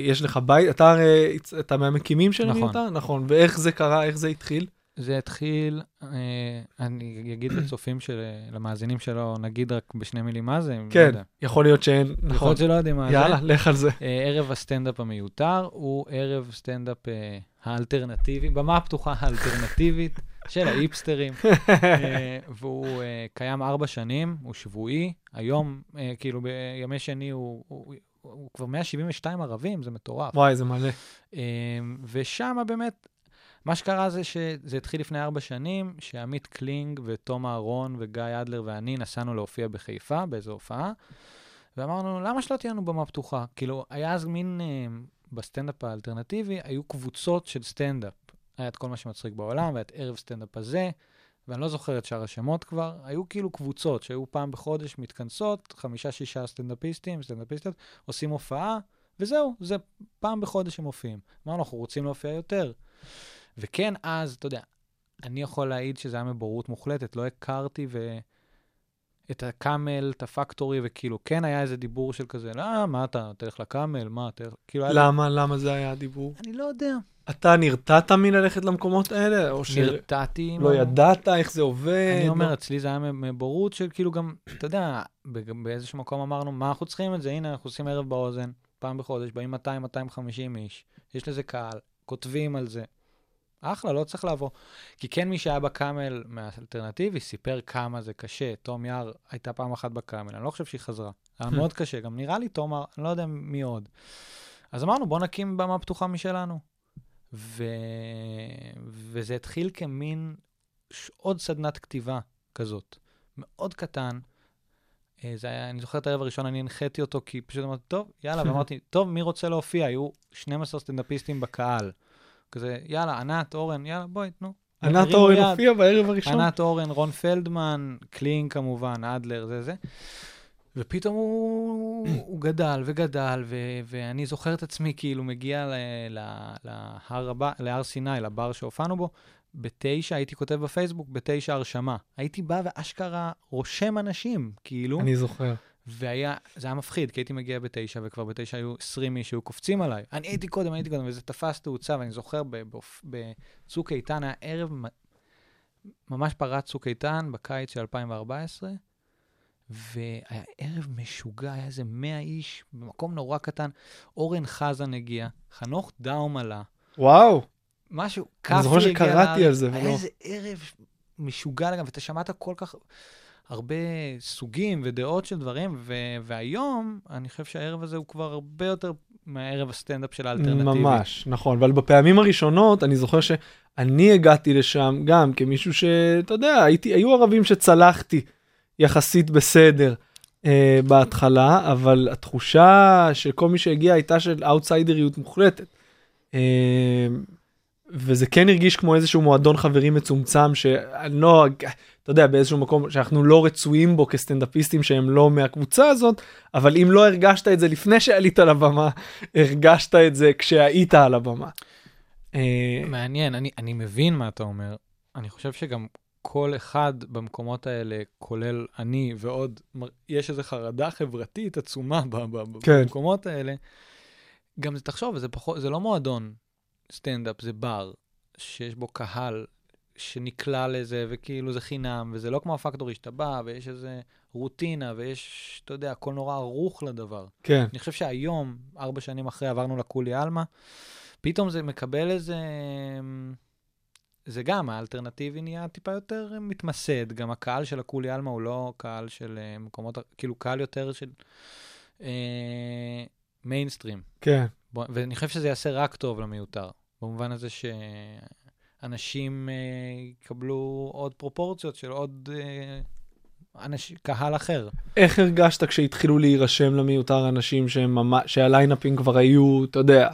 יש לך בית, אתה הרי, אתה מהמקימים של נכון. המיותר? נכון. ואיך זה קרה, איך זה התחיל? זה התחיל, אה, אני אגיד לצופים, של, למאזינים שלו, נגיד רק בשני מילים מה זה, לא כן, יודע. יכול להיות שאין, יכול נכון. להיות שלא יודעים מה זה. יאללה, לך על זה. אה, ערב הסטנדאפ המיותר הוא ערב סטנדאפ אה, האלטרנטיבי, במה הפתוחה האלטרנטיבית של האיפסטרים, אה, והוא אה, קיים ארבע שנים, הוא שבועי, היום, אה, כאילו בימי שני הוא, הוא, הוא, כבר 172 ערבים, זה מטורף. וואי, זה מלא. ושם באמת, מה שקרה זה שזה התחיל לפני ארבע שנים, שעמית קלינג ותום אהרון וגיא אדלר ואני נסענו להופיע בחיפה באיזו הופעה, ואמרנו, למה שלא תהיה לנו במה פתוחה? כאילו, היה אז מין, בסטנדאפ האלטרנטיבי, היו קבוצות של סטנדאפ. היה את כל מה שמצחיק בעולם, והיה את ערב סטנדאפ הזה, ואני לא זוכר את שאר השמות כבר, היו כאילו קבוצות שהיו פעם בחודש מתכנסות, חמישה-שישה סטנדאפיסטים, סטנדאפיסטיות, עושים הופעה, וזהו, זה פעם בחודש הם מופיעים. אמרנו, אנחנו רוצים להופיע יותר. וכן, אז, אתה יודע, אני יכול להעיד שזה היה מבורות מוחלטת, לא הכרתי ו... את הקאמל, את הפקטורי, וכאילו, כן היה איזה דיבור של כזה, לא, מה אתה, תלך לקאמל, מה, תלך, כאילו, היה לי- למה, למה זה היה הדיבור? אני לא יודע. אתה נרתעת מללכת למקומות האלה? או שלא נרתעתי. עם ה- ידעת איך זה עובד? אני אומר, לא- אצלי זה היה מבורות של כאילו גם, אתה יודע, באיזשהו מקום אמרנו, מה אנחנו צריכים את זה? הנה, אנחנו עושים ערב באוזן, פעם בחודש, באים 200-250 איש, יש לזה קהל, כותבים על זה. אחלה, לא צריך לבוא. כי כן מי שהיה בקאמל מהאלטרנטיבי סיפר כמה זה קשה. תום יער הייתה פעם אחת בקאמל, אני לא חושב שהיא חזרה. היה מאוד קשה, גם נראה לי תומר, אני לא יודע מי עוד. אז אמרנו, בוא נקים במה פתוחה משלנו. ו... וזה התחיל כמין עוד סדנת כתיבה כזאת, מאוד קטן. אה, זה היה, אני זוכר את הערב הראשון, אני הנחיתי אותו, כי פשוט אמרתי, טוב, יאללה, ואמרתי, טוב, מי רוצה להופיע? היו 12 סטנדאפיסטים בקהל. כזה, יאללה, ענת, אורן, יאללה, בואי, תנו. ענת אורן. הופיע בערב הראשון? ענת אורן, רון פלדמן, קלינג כמובן, אדלר, זה זה. ופתאום הוא, הוא גדל וגדל, ו, ואני זוכר את עצמי כאילו מגיע ל, ל, להר, הבא, להר סיני, לבר שהופענו בו, בתשע, הייתי כותב בפייסבוק, בתשע הרשמה. הייתי בא ואשכרה רושם אנשים, כאילו, אני זוכר. והיה, זה היה מפחיד, כי הייתי מגיע בתשע, וכבר בתשע היו 20 איש שהיו קופצים עליי. אני הייתי קודם, הייתי קודם, וזה תפס תאוצה, ואני זוכר בצוק איתן, היה ערב, ממש פרץ צוק איתן בקיץ של 2014, והיה ערב משוגע, היה איזה 100 איש, במקום נורא קטן. אורן חזן הגיע, חנוך דאום עלה, וואו, משהו, אני כפרי זוכר הגיע שקראתי. על זה, היה ולא. איזה ערב משוגע לגמרי, ואתה שמעת כל כך הרבה סוגים ודעות של דברים, ו- והיום, אני חושב שהערב הזה הוא כבר הרבה יותר מהערב הסטנדאפ של האלטרנטיבי. ממש, נכון. אבל בפעמים הראשונות, אני זוכר שאני הגעתי לשם גם כמישהו שאתה יודע, הייתי, היו ערבים שצלחתי יחסית בסדר אה, בהתחלה, אבל התחושה של כל מי שהגיע הייתה של אאוטסיידריות מוחלטת. אה, וזה כן הרגיש כמו איזשהו מועדון חברים מצומצם שאני לא, אתה יודע, באיזשהו מקום שאנחנו לא רצויים בו כסטנדאפיסטים שהם לא מהקבוצה הזאת, אבל אם לא הרגשת את זה לפני שעלית לבמה, הרגשת את זה כשהיית על הבמה. אה, מעניין, אני, אני מבין מה אתה אומר. אני חושב שגם כל אחד במקומות האלה, כולל אני ועוד, יש איזו חרדה חברתית עצומה כן. במקומות האלה. גם זה, תחשוב, זה, פחות, זה לא מועדון סטנדאפ, זה בר, שיש בו קהל שנקלע לזה, וכאילו זה חינם, וזה לא כמו הפקטורי שאתה בא, ויש איזה רוטינה, ויש, אתה יודע, הכל נורא ערוך לדבר. כן. אני חושב שהיום, ארבע שנים אחרי, עברנו לקולי עלמה, פתאום זה מקבל איזה... זה גם, האלטרנטיבי נהיה טיפה יותר מתמסד. גם הקהל של הקולי עלמה הוא לא קהל של אה, מקומות, כאילו קהל יותר של אה, מיינסטרים. כן. בוא- ואני חושב שזה יעשה רק טוב למיותר. במובן הזה שאנשים אה, יקבלו עוד פרופורציות של עוד אה, אנש... קהל אחר. איך הרגשת כשהתחילו להירשם למיותר אנשים שהם ממש, שהליינאפים כבר היו, אתה יודע,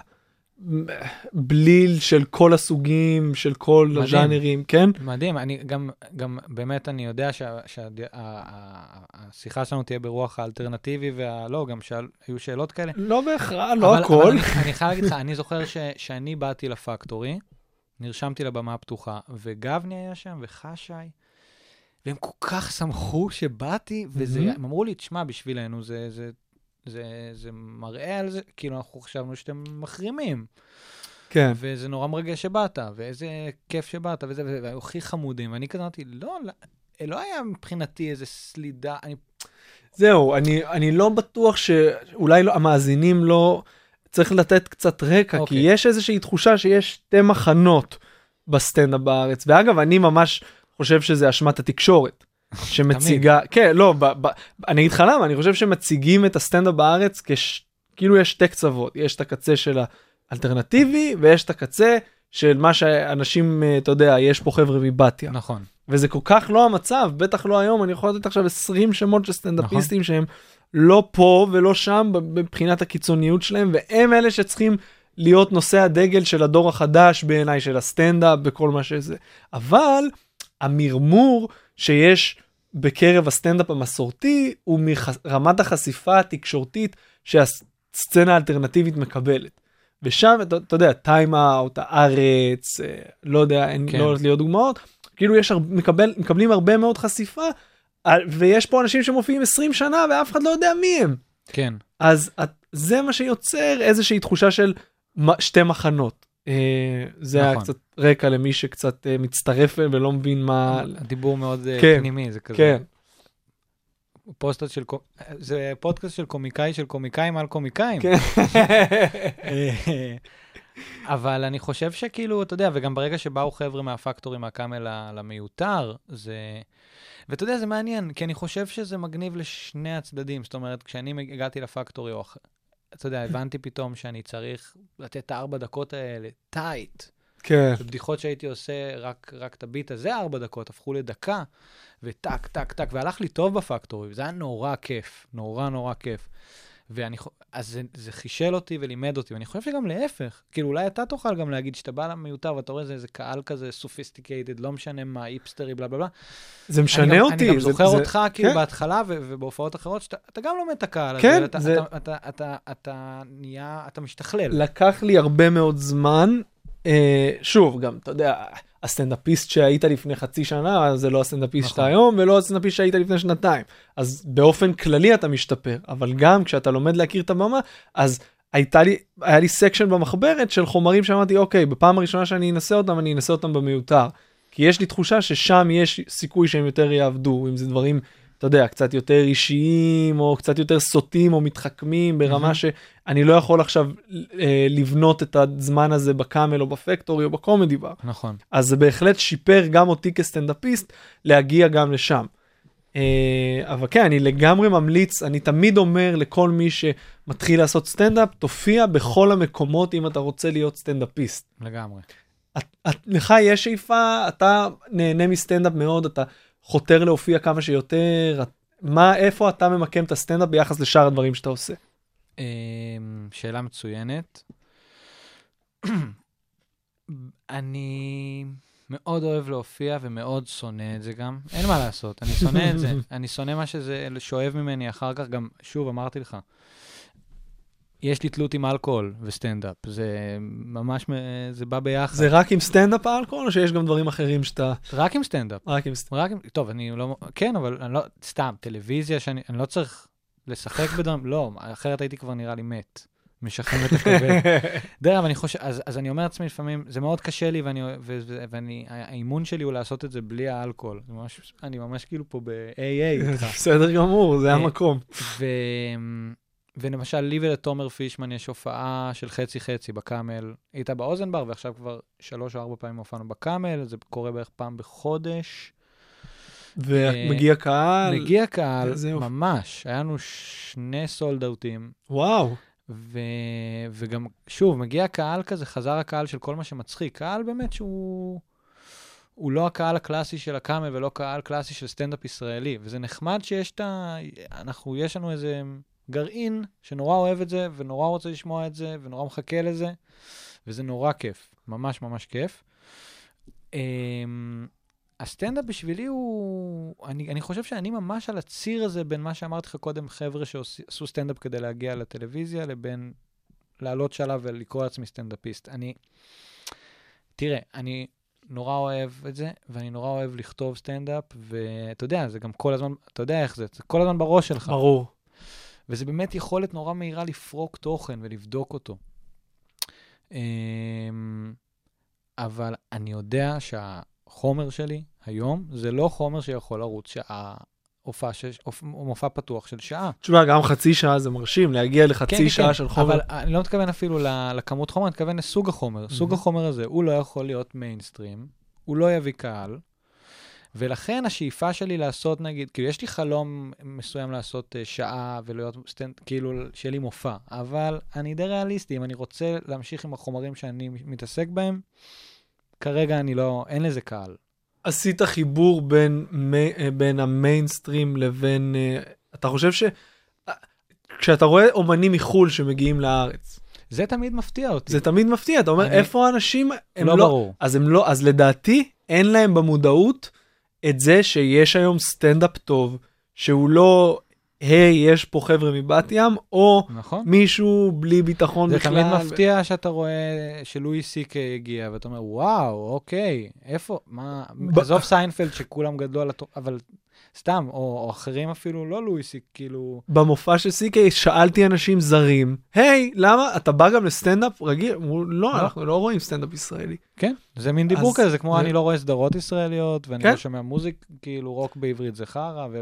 בליל של כל הסוגים, של כל מדהים. הז'אנרים, כן? מדהים, אני גם, גם באמת אני יודע שהשיחה שלנו תהיה ברוח האלטרנטיבי והלא, גם שאל, היו שאלות כאלה. לא בהכרח, לא אבל, הכל. אבל אני, אני חייב להגיד לך, אני זוכר ש, שאני באתי לפקטורי, נרשמתי לבמה הפתוחה, וגבני היה שם, וחשי, והם כל כך שמחו שבאתי, וזה. הם אמרו לי, תשמע, בשבילנו זה, זה, זה, זה מראה על זה, כאילו, אנחנו חשבנו שאתם מחרימים. כן. וזה נורא מרגש שבאת, ואיזה כיף שבאת, וזה, וזה, והיו הכי חמודים. ואני כזה אמרתי, לא, לא, לא היה מבחינתי איזה סלידה, אני, זהו, אני, אני לא בטוח שאולי לא, המאזינים לא... צריך לתת קצת רקע, okay. כי אוקיי. יש איזושהי תחושה שיש שתי מחנות בסטנדאפ בארץ. ואגב, אני ממש חושב שזה אשמת התקשורת. שמציגה, כן, לא, ב, ב, אני אגיד לך למה, אני חושב שמציגים את הסטנדאפ בארץ כש... כאילו יש שתי קצוות, יש את הקצה של האלטרנטיבי ויש את הקצה של מה שאנשים, אה, אתה יודע, יש פה חבר'ה מבתיה. נכון. וזה כל כך לא המצב, בטח לא היום, אני יכול לתת עכשיו 20 שמות של סטנדאפיסטים שהם לא פה ולא שם מבחינת הקיצוניות שלהם, והם אלה שצריכים להיות נושא הדגל של הדור החדש בעיניי, של הסטנדאפ וכל מה שזה. אבל המרמור שיש בקרב הסטנדאפ המסורתי הוא מרמת החשיפה התקשורתית שהסצנה האלטרנטיבית מקבלת. ושם, אתה, אתה יודע, טיים אאוט, הארץ, אה, לא יודע, אין, כן. לא הולך להיות דוגמאות, כאילו יש, מקבל, מקבלים הרבה מאוד חשיפה, ויש פה אנשים שמופיעים 20 שנה ואף אחד לא יודע מי הם. כן. אז זה מה שיוצר איזושהי תחושה של שתי מחנות. אה, זה היה נכון. קצת רקע למי שקצת אה, מצטרף ולא מבין מה... הדיבור מאוד אה, כן, פנימי, זה כזה. כן, פוסטות של, זה פודקאסט של קומיקאי של קומיקאים על קומיקאים. כן. אבל אני חושב שכאילו, אתה יודע, וגם ברגע שבאו חבר'ה מהפקטורי מהקאמל למיותר, זה... ואתה יודע, זה מעניין, כי אני חושב שזה מגניב לשני הצדדים. זאת אומרת, כשאני הגעתי לפקטורי, או אח... אתה יודע, הבנתי פתאום שאני צריך לתת את הארבע דקות האלה, טייט. כן, ובדיחות שהייתי עושה, רק, רק את הביט הזה ארבע דקות, הפכו לדקה, וטק, טק, טק, והלך לי טוב בפקטורי, וזה היה נורא כיף, נורא נורא כיף. ואני, אז זה, זה חישל אותי ולימד אותי, ואני חושב שגם להפך. כאילו, אולי אתה תוכל גם להגיד שאתה בא למיותר ואתה רואה איזה, איזה קהל כזה sophisticated, לא משנה מה, היפסטרי, בלה בלה בלה. זה משנה אני גם, אותי. אני גם זה- זוכר זה- אותך, כאילו, כן. בהתחלה ו- ובהופעות אחרות, שאתה אתה גם לומד את הקהל כן, הזה, אתה, זה- אתה, אתה, אתה, אתה נהיה, אתה משתכלל. לקח לי הרבה מאוד זמן. אה, שוב, גם, אתה יודע, הסטנדאפיסט שהיית לפני חצי שנה, זה לא הסטנדאפיסט נכון. שאתה היום, ולא הסטנדאפיסט שהיית לפני שנתיים. אז באופן כללי אתה משתפר, אבל גם כשאתה לומד להכיר את הבמה, אז הייתה לי, היה לי section במחברת של חומרים שאמרתי, אוקיי, בפעם הראשונה שאני אנסה אותם, אני אנסה אותם במיותר. כי יש לי תחושה ששם יש סיכוי שהם יותר יעבדו, אם זה דברים, אתה יודע, קצת יותר אישיים, או קצת יותר סוטים או מתחכמים, ברמה מהמם. שאני לא יכול עכשיו אה, לבנות את הזמן הזה בקאמל או בפקטורי או בקומדי בר. נכון. אז זה בהחלט שיפר גם אותי כסטנדאפיסט להגיע גם לשם. אה, אבל כן, אני לגמרי ממליץ, אני תמיד אומר לכל מי שמתחיל לעשות סטנדאפ, תופיע בכל המקומות אם אתה רוצה להיות סטנדאפיסט. לגמרי. את, את, לך יש שאיפה, אתה נהנה מסטנדאפ מאוד, אתה חותר להופיע כמה שיותר, מה, איפה אתה ממקם את הסטנדאפ ביחס לשאר הדברים שאתה עושה? אמ, שאלה מצוינת. אני מאוד אוהב להופיע ומאוד שונא את זה גם. אין מה לעשות, אני שונא את זה. אני שונא מה שזה שואב ממני אחר כך, גם, שוב, אמרתי לך, יש לי תלות עם אלכוהול וסטנדאפ. זה ממש, זה בא ביחד. זה רק עם סטנדאפ האלכוהול, או שיש גם דברים אחרים שאתה... רק עם סטנדאפ. רק עם סטנדאפ. רק עם... טוב, אני לא... כן, אבל אני לא... סתם, טלוויזיה שאני... אני לא צריך לשחק בדברים, לא, אחרת הייתי כבר נראה לי מת משחררים את הכבד. דרך אגב, אני חושב, אז, אז אני אומר לעצמי לפעמים, זה מאוד קשה לי, ואני, ו, ו, ואני, האימון שלי הוא לעשות את זה בלי האלכוהול. ממש, אני ממש כאילו פה ב-AA. בסדר גמור, זה המקום. ולמשל, לי ולתומר פישמן יש הופעה של חצי-חצי בקאמל. היית באוזן בר, ועכשיו כבר שלוש או ארבע פעמים הופענו בקאמל, זה קורה בערך פעם בחודש. ומגיע קהל. מגיע קהל, יופי. ממש. היה לנו שני סולד אאוטים, וואו. ו... וגם, שוב, מגיע קהל כזה, חזר הקהל של כל מה שמצחיק. קהל באמת שהוא... הוא לא הקהל הקלאסי של הקאמל ולא קהל קלאסי של סטנדאפ ישראלי. וזה נחמד שיש את ה... אנחנו, יש לנו איזה גרעין שנורא אוהב את זה, ונורא רוצה לשמוע את זה, ונורא מחכה לזה, וזה נורא כיף. ממש ממש כיף. אמ, הסטנדאפ בשבילי הוא... אני, אני חושב שאני ממש על הציר הזה בין מה שאמרתי לך קודם, חבר'ה שעשו סטנדאפ כדי להגיע לטלוויזיה, לבין לעלות שלב ולקרוא לעצמי סטנדאפיסט. אני... תראה, אני נורא אוהב את זה, ואני נורא אוהב לכתוב סטנדאפ, ואתה יודע, זה גם כל הזמן, אתה יודע איך זה, זה כל הזמן בראש שלך. ברור. וזה באמת יכולת נורא מהירה לפרוק תוכן ולבדוק אותו. אמ, אבל אני יודע שהחומר שלי היום, זה לא חומר שיכול לרוץ שעה, הופעה, שש, מופע פתוח של שעה. תשמע, גם חצי שעה זה מרשים, להגיע לחצי כן, כן, שעה כן, של חומר. אבל אני לא מתכוון אפילו לכמות חומר, אני מתכוון לסוג החומר. סוג מהמם. החומר הזה, הוא לא יכול להיות מיינסטרים, הוא לא יביא קהל, ולכן השאיפה שלי לעשות, נגיד, כאילו, יש לי חלום מסוים לעשות אה, שעה ולהיות סטנד, כאילו, שיהיה לי מופע, אבל אני די ריאליסטי, אם אני רוצה להמשיך עם החומרים שאני מתעסק בהם, כרגע אני לא, אין לזה קהל. עשית חיבור בין, מי- אה, בין המיינסטרים לבין... אה, אתה חושב ש... כשאתה רואה אומנים מחו"ל שמגיעים לארץ, זה תמיד מפתיע אותי. זה תמיד מפתיע, אתה אומר, אני- איפה האנשים? הם לא לא... ברור. אז הם לא, אז לדעתי, אין להם במודעות את זה שיש היום סטנדאפ טוב, שהוא לא, היי, יש פה חבר'ה מבת ים, או נכון? מישהו בלי ביטחון זה בכלל. תמיד מפתיע שאתה רואה שלואי סי.קיי הגיע, ואתה אומר, וואו, אוקיי, איפה, מה, ב- עזוב סיינפלד שכולם גדלו על התור, אבל סתם, או, או אחרים אפילו, לא לואי סי, כאילו, במופע של סי.קיי שאלתי אנשים זרים, היי, למה, אתה בא גם לסטנדאפ רגיל? אמרו, לא, לא. אנחנו לא רואים סטנדאפ ישראלי. כן, זה מין דיבור אז כזה, זה כמו אני לא רואה סדרות ישראליות, ואני כן. לא שומע מוזיק, כאילו, רוק בעברית זה חרא, ו...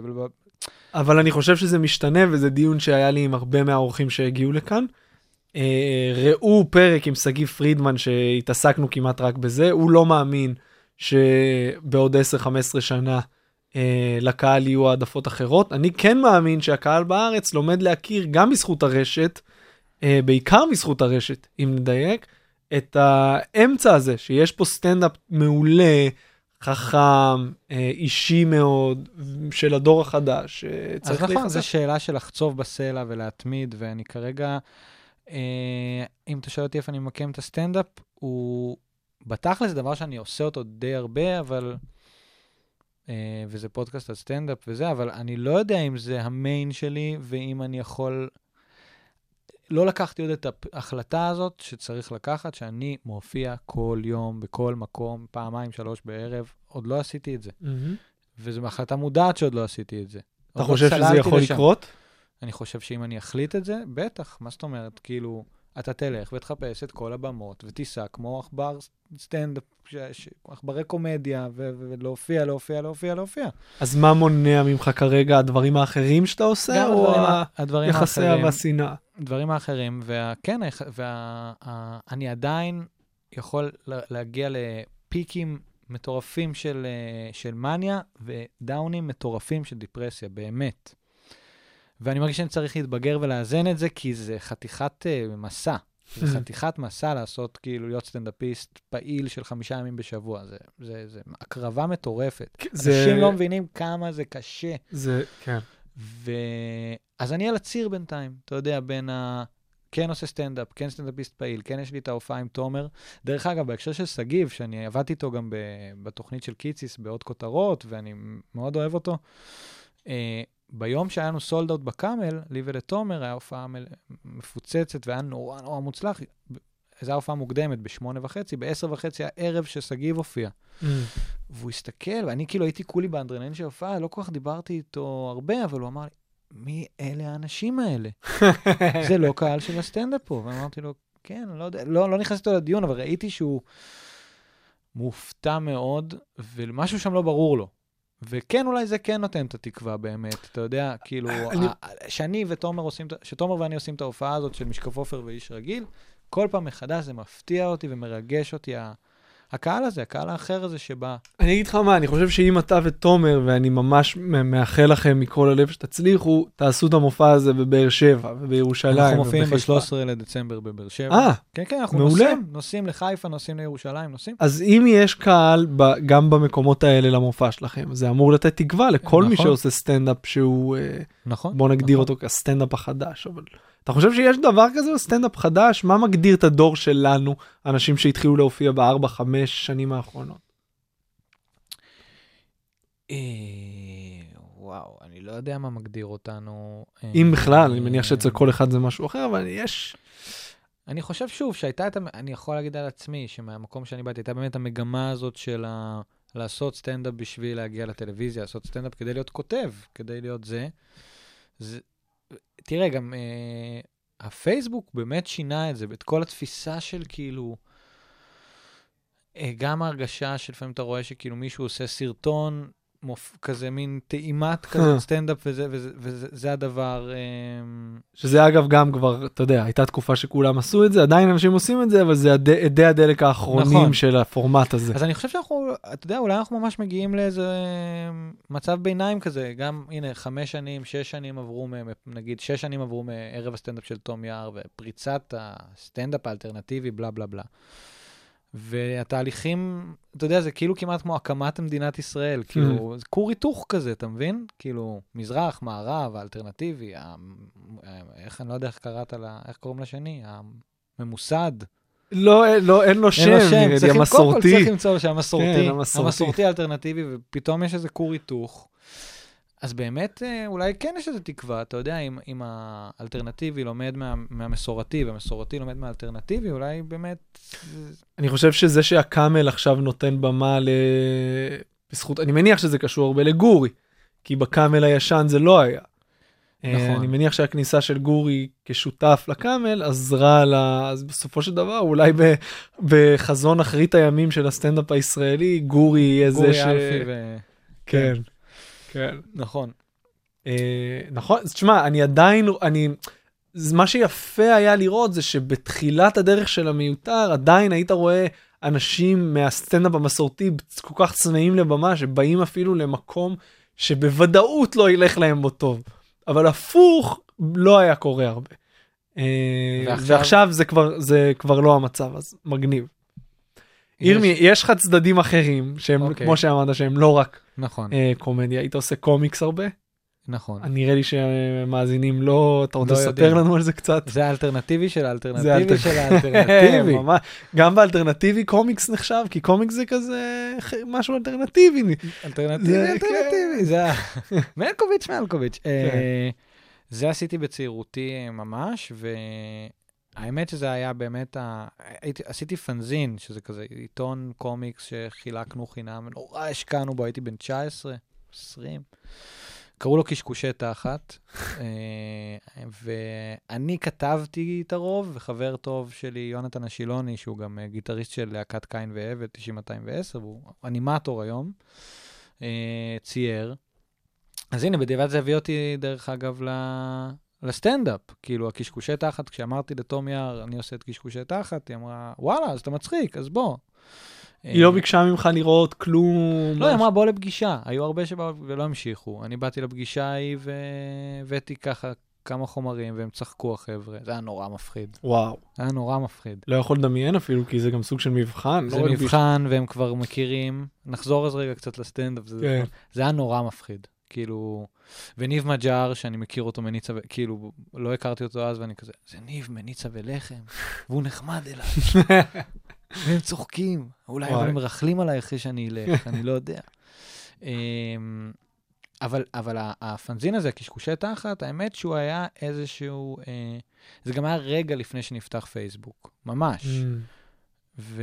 אבל אני חושב שזה משתנה, וזה דיון שהיה לי עם הרבה מהאורחים שהגיעו לכאן. אה, ראו פרק עם שגיא פרידמן שהתעסקנו כמעט רק בזה, הוא לא מאמין שבעוד 10-15 שנה אה, לקהל יהיו העדפות אחרות. אני כן מאמין שהקהל בארץ לומד להכיר גם בזכות הרשת, אה, בעיקר בזכות הרשת, אם נדייק, את האמצע הזה, שיש פה סטנדאפ מעולה, חכם, אה, אישי מאוד, של הדור החדש, אז שצריך נכון, להיחשף. זו שאלה של לחצוב בסלע ולהתמיד, ואני כרגע, אה, אם אתה שואל אותי איפה אני ממקם את הסטנדאפ, הוא בתכלס זה דבר שאני עושה אותו די הרבה, אבל... אה, וזה פודקאסט על סטנדאפ וזה, אבל אני לא יודע אם זה המיין שלי, ואם אני יכול... לא לקחתי עוד את ההחלטה הזאת שצריך לקחת, שאני מופיע כל יום, בכל מקום, פעמיים, שלוש בערב. עוד לא עשיתי את זה. מהמם. וזו החלטה מודעת שעוד לא עשיתי את זה. אתה לא חושב שזה צללתי יכול לשם. לקרות? אני חושב שאם אני אחליט את זה, בטח, מה זאת אומרת? כאילו, אתה תלך ותחפש את כל הבמות ותיסע כמו עכבר סטנדאפ, עכברי קומדיה, ולהופיע, להופיע, להופיע, להופיע. אז מה מונע ממך כרגע הדברים האחרים שאתה עושה, גם או הדברים, ה- הדברים היחסי האחרים, והשנאה? דברים האחרים, וכן, ואני עדיין יכול לה- להגיע לפיקים מטורפים של, אה, של מניה ודאונים מטורפים של דיפרסיה, באמת. ואני מרגיש שאני צריך להתבגר ולאזן את זה, כי זה חתיכת אה, מסע. זה חתיכת מסע לעשות, כאילו, להיות סטנדאפיסט פעיל של חמישה ימים בשבוע. זה, זה, זה הקרבה מטורפת. זה- אנשים לא מבינים כמה זה קשה. זה, כן. ו... אז אני על הציר בינתיים, אתה יודע, בין ה... כן עושה סטנדאפ, כן סטנדאפיסט פעיל, כן יש לי את ההופעה עם תומר. דרך אגב, בהקשר של שגיב, שאני עבדתי איתו גם ב... בתוכנית של קיציס בעוד כותרות, ואני מאוד אוהב אותו, אה, ביום שהיה לנו סולד אאוט בקאמל, לי ולתומר, היה הופעה מל... מפוצצת והיה נורא נורא מוצלח. זו הייתה הופעה מוקדמת, בשמונה וחצי, בעשר וחצי הערב ששגיב הופיע. והוא הסתכל, ואני כאילו הייתי כולי באנדרנלין של הופעה, לא כל כך דיברתי איתו הרבה, אבל הוא אמר לי, מי אלה האנשים האלה? זה לא קהל של הסטנדאפ פה. ואמרתי לו, כן, לא יודע, לא, לא נכנסתי אותו לדיון, אבל ראיתי שהוא מופתע מאוד, ומשהו שם לא ברור לו. וכן, אולי זה כן נותן את התקווה באמת, אתה יודע, כאילו, אני- ה- שאני ותומר עושים, שתומר ואני עושים את ההופעה הזאת של משקף עופר ואיש רגיל, כל פעם מחדש זה מפתיע אותי ומרגש אותי, הקהל הזה, הקהל האחר הזה שבא. אני אגיד לך מה, אני חושב שאם אתה ותומר, ואני ממש מאחל לכם מכל הלב שתצליחו, תעשו את המופע הזה בבאר שבע ובירושלים. אנחנו מופיעים ובחיפה. ב-13 לדצמבר בבאר שבע. אה, כן, כן, אנחנו מעולה. נוסעים, נוסעים לחיפה, נוסעים לירושלים, נוסעים. אז אם יש קהל ב, גם במקומות האלה למופע שלכם, זה אמור לתת תקווה לכל מי נכון. שעושה סטנדאפ שהוא, אה, נכון. בוא נגדיר נכון. אותו כסטנדאפ החדש. אבל אתה חושב שיש דבר כזה בסטנדאפ חדש? מה מגדיר את הדור שלנו, אנשים שהתחילו להופיע בארבע, חמש שנים האחרונות? אה, וואו, אני לא יודע מה מגדיר אותנו. אה, אם בכלל, אני מניח שאצל אה, כל אחד זה משהו אחר, אבל יש... אני חושב שוב שהייתה את, אני יכול להגיד על עצמי, שמהמקום שאני באתי, הייתה באמת המגמה הזאת של ה... לעשות סטנדאפ בשביל להגיע לטלוויזיה, לעשות סטנדאפ כדי להיות כותב, כדי להיות זה. זה... תראה, גם אה, הפייסבוק באמת שינה את זה, את כל התפיסה של כאילו... אה, גם ההרגשה שלפעמים אתה רואה שכאילו מישהו עושה סרטון, מופ... כזה מין טעימת כזה סטנדאפ, וזה, וזה, וזה זה הדבר... אה, שזה אגב גם כבר, אתה יודע, הייתה תקופה שכולם עשו את זה, עדיין אנשים עושים את זה, אבל זה הד- אדי הדלק האחרונים נכון. של הפורמט הזה. אז אני חושב שאנחנו, אתה יודע, אולי אנחנו ממש מגיעים לאיזה מצב ביניים כזה. גם, הנה, חמש שנים, שש שנים עברו, מ- נגיד, שש שנים עברו מערב הסטנדאפ של תום יער, ופריצת הסטנדאפ האלטרנטיבי, בלה בלה בלה. והתהליכים, אתה יודע, זה כאילו כמעט כמו הקמת מדינת ישראל, כאילו, זה כור היתוך כזה, אתה מבין? כאילו, מזרח, מערב, האלטרנטיבי, ה- איך, אני לא יודע איך קראת לה, איך קוראים לשני? הממוסד. לא, אין- לא, אין לו שם, לו נראה לי, צריך, קודם כל המסורתי. צריך למצוא שהמסורתי, כן. המסורתי האלטרנטיבי, ופתאום יש איזה כור היתוך. אז באמת, אה, אולי כן יש איזו תקווה, אתה יודע, אם, אם האלטרנטיבי לומד מה, מהמסורתי, והמסורתי לומד מהאלטרנטיבי, אולי באמת... אני חושב שזה שהקאמל עכשיו נותן במה ל... בזכות, אני מניח שזה קשור הרבה לגורי, כי בקאמל הישן זה לא היה. אה, נכון. אני מניח שהכניסה של גורי כשותף לקאמל עזרה לה, אז בסופו של דבר אולי ב, בחזון אחרית הימים של הסטנדאפ הישראלי, גורי יהיה זה גורי ש... אלפי ו... כן, כן. נכון. אה, נכון, תשמע, אני עדיין, אני, מה שיפה היה לראות זה שבתחילת הדרך של המיותר עדיין היית רואה אנשים מהסטנדאפ המסורתי כל כך צמאים לבמה שבאים אפילו למקום שבוודאות לא ילך להם בו טוב. אבל הפוך לא היה קורה הרבה. אה, ועכשיו- ועכשיו זה כבר זה כבר לא המצב אז מגניב. ירמי יש- יש לך צדדים אחרים שהם אוקיי. כמו שאמרת שהם לא רק נכון, אה, קומדיה היית עושה קומיקס הרבה. נכון. נראה לי שמאזינים לא, אתה רוצה לא לספר יודעים. לנו על זה קצת? זה האלטרנטיבי של האלטרנטיבי אלטר- של האלטרנטיבי. ממש. גם באלטרנטיבי קומיקס נחשב, כי קומיקס זה כזה משהו אלטרנטיבי. אלטרנטיבי, זה- אלטרנטיבי, זה ה... מלקוביץ', מלקוביץ'. כן. אה, זה עשיתי בצעירותי אה, ממש, והאמת שזה היה באמת, ה... הייתי, עשיתי פנזין, שזה כזה עיתון קומיקס שחילקנו חינם, נורא השקענו בו, הייתי בן 19, 20. קראו לו קשקושי תחת, אה, ואני כתבתי את הרוב, וחבר טוב שלי, יונתן השילוני, שהוא גם אה, גיטריסט של להקת קין ועבד, 90-210, והוא אנימטור היום, אה, צייר. אז הנה, בדיעבד זה הביא אותי, דרך אגב, ל... לסטנדאפ. כאילו, הקשקושי תחת, כשאמרתי לתום יער, אני עושה את קשקושי תחת, היא אמרה, וואלה, אז אתה מצחיק, אז בוא. היא לא ביקשה ממך לראות כלום. לא, היא אמרה, בוא לפגישה. היו הרבה שבאו ולא המשיכו. אני באתי לפגישה ההיא והבאתי ככה כמה חומרים, והם צחקו, החבר'ה. זה היה נורא מפחיד. וואו, זה היה נורא מפחיד. לא יכול לדמיין אפילו, כי זה גם סוג של מבחן. זה לא רק מבחן, והם כבר מכירים. נחזור אז רגע קצת לסטנדאפ. זה, כן. זה היה נורא מפחיד. כאילו, וניב מג'אר, שאני מכיר אותו מניצה, כאילו, לא הכרתי אותו אז, ואני כזה, זה ניב מניצה ולחם, והוא נחמד אליי. והם צוחקים, אולי. הם מרכלים עליי אחרי שאני אלך, אני לא יודע. אמ, אבל, אבל הפנזין הזה, קשקושי תחת, האמת שהוא היה איזשהו... אה, זה גם היה רגע לפני שנפתח פייסבוק, ממש. Mm. ו...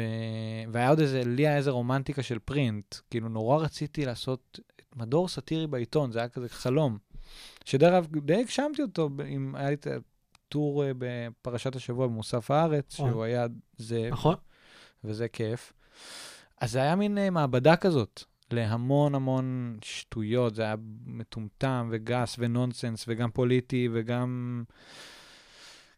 והיה עוד איזה, לי היה איזה רומנטיקה של פרינט. כאילו, נורא רציתי לעשות מדור סאטירי בעיתון, זה היה כזה חלום. שדרך אגב, די הגשמתי אותו, אם היה לי את הטור אה, בפרשת השבוע במוסף הארץ, וואו. שהוא היה זה, נכון? וזה כיף. אז זה היה מין אה, מעבדה כזאת להמון המון שטויות, זה היה מטומטם וגס ונונסנס וגם פוליטי וגם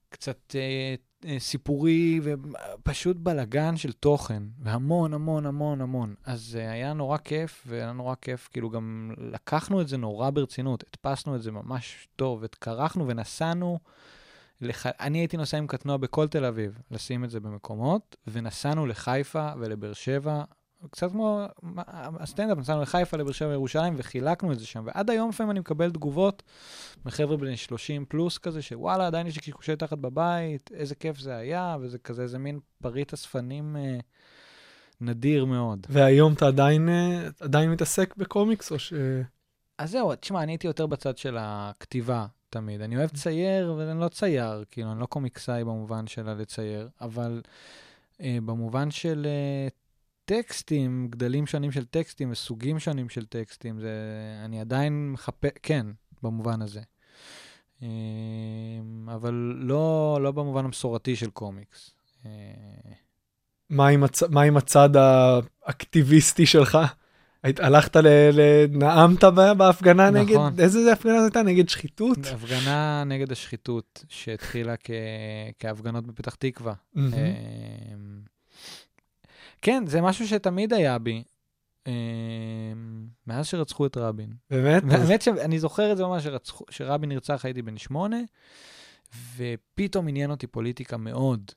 קצת אה, סיפורי ופשוט בלגן של תוכן, והמון המון המון המון. אז אה, היה נורא כיף, והיה נורא כיף, כאילו גם לקחנו את זה נורא ברצינות, הדפסנו את זה ממש טוב, התקרחנו ונסענו. לח... אני הייתי נוסע עם קטנוע בכל תל אביב, לשים את זה במקומות, ונסענו לחיפה ולבאר שבע, קצת כמו הסטנדאפ, נסענו לחיפה, לבאר שבע, לירושלים, וחילקנו את זה שם. ועד היום לפעמים אני מקבל תגובות מחבר'ה בני 30 פלוס כזה, שוואלה, עדיין יש לי קשקושי תחת בבית, איזה כיף זה היה, וזה כזה איזה מין פריט אספנים אה, נדיר מאוד. והיום אתה עדיין, אה, עדיין מתעסק בקומיקס, או ש... אז זהו, תשמע, אני הייתי יותר בצד של הכתיבה תמיד. אני אוהב צייר, אבל אני לא צייר, כאילו, אני לא קומיקסאי במובן של הלצייר, אבל אה, במובן של אה, טקסטים, גדלים שונים של טקסטים וסוגים שונים של טקסטים, זה, אני עדיין מחפש, כן, במובן הזה. אה, אבל לא, לא במובן המסורתי של קומיקס. אה, מה עם, הצ... מה עם הצד האקטיביסטי שלך? הלכת ל... נאמת בהפגנה נכון. נגד, איזה הפגנה זו הייתה? נגד שחיתות? הפגנה נגד השחיתות, שהתחילה כ... כהפגנות בפתח תקווה. כן, זה משהו שתמיד היה בי, אמ, מאז שרצחו את רבין. באמת? והאמת שאני זוכר את זה ממש, שרצחו- שרבין נרצח הייתי בן שמונה, ופתאום עניין אותי פוליטיקה מאוד.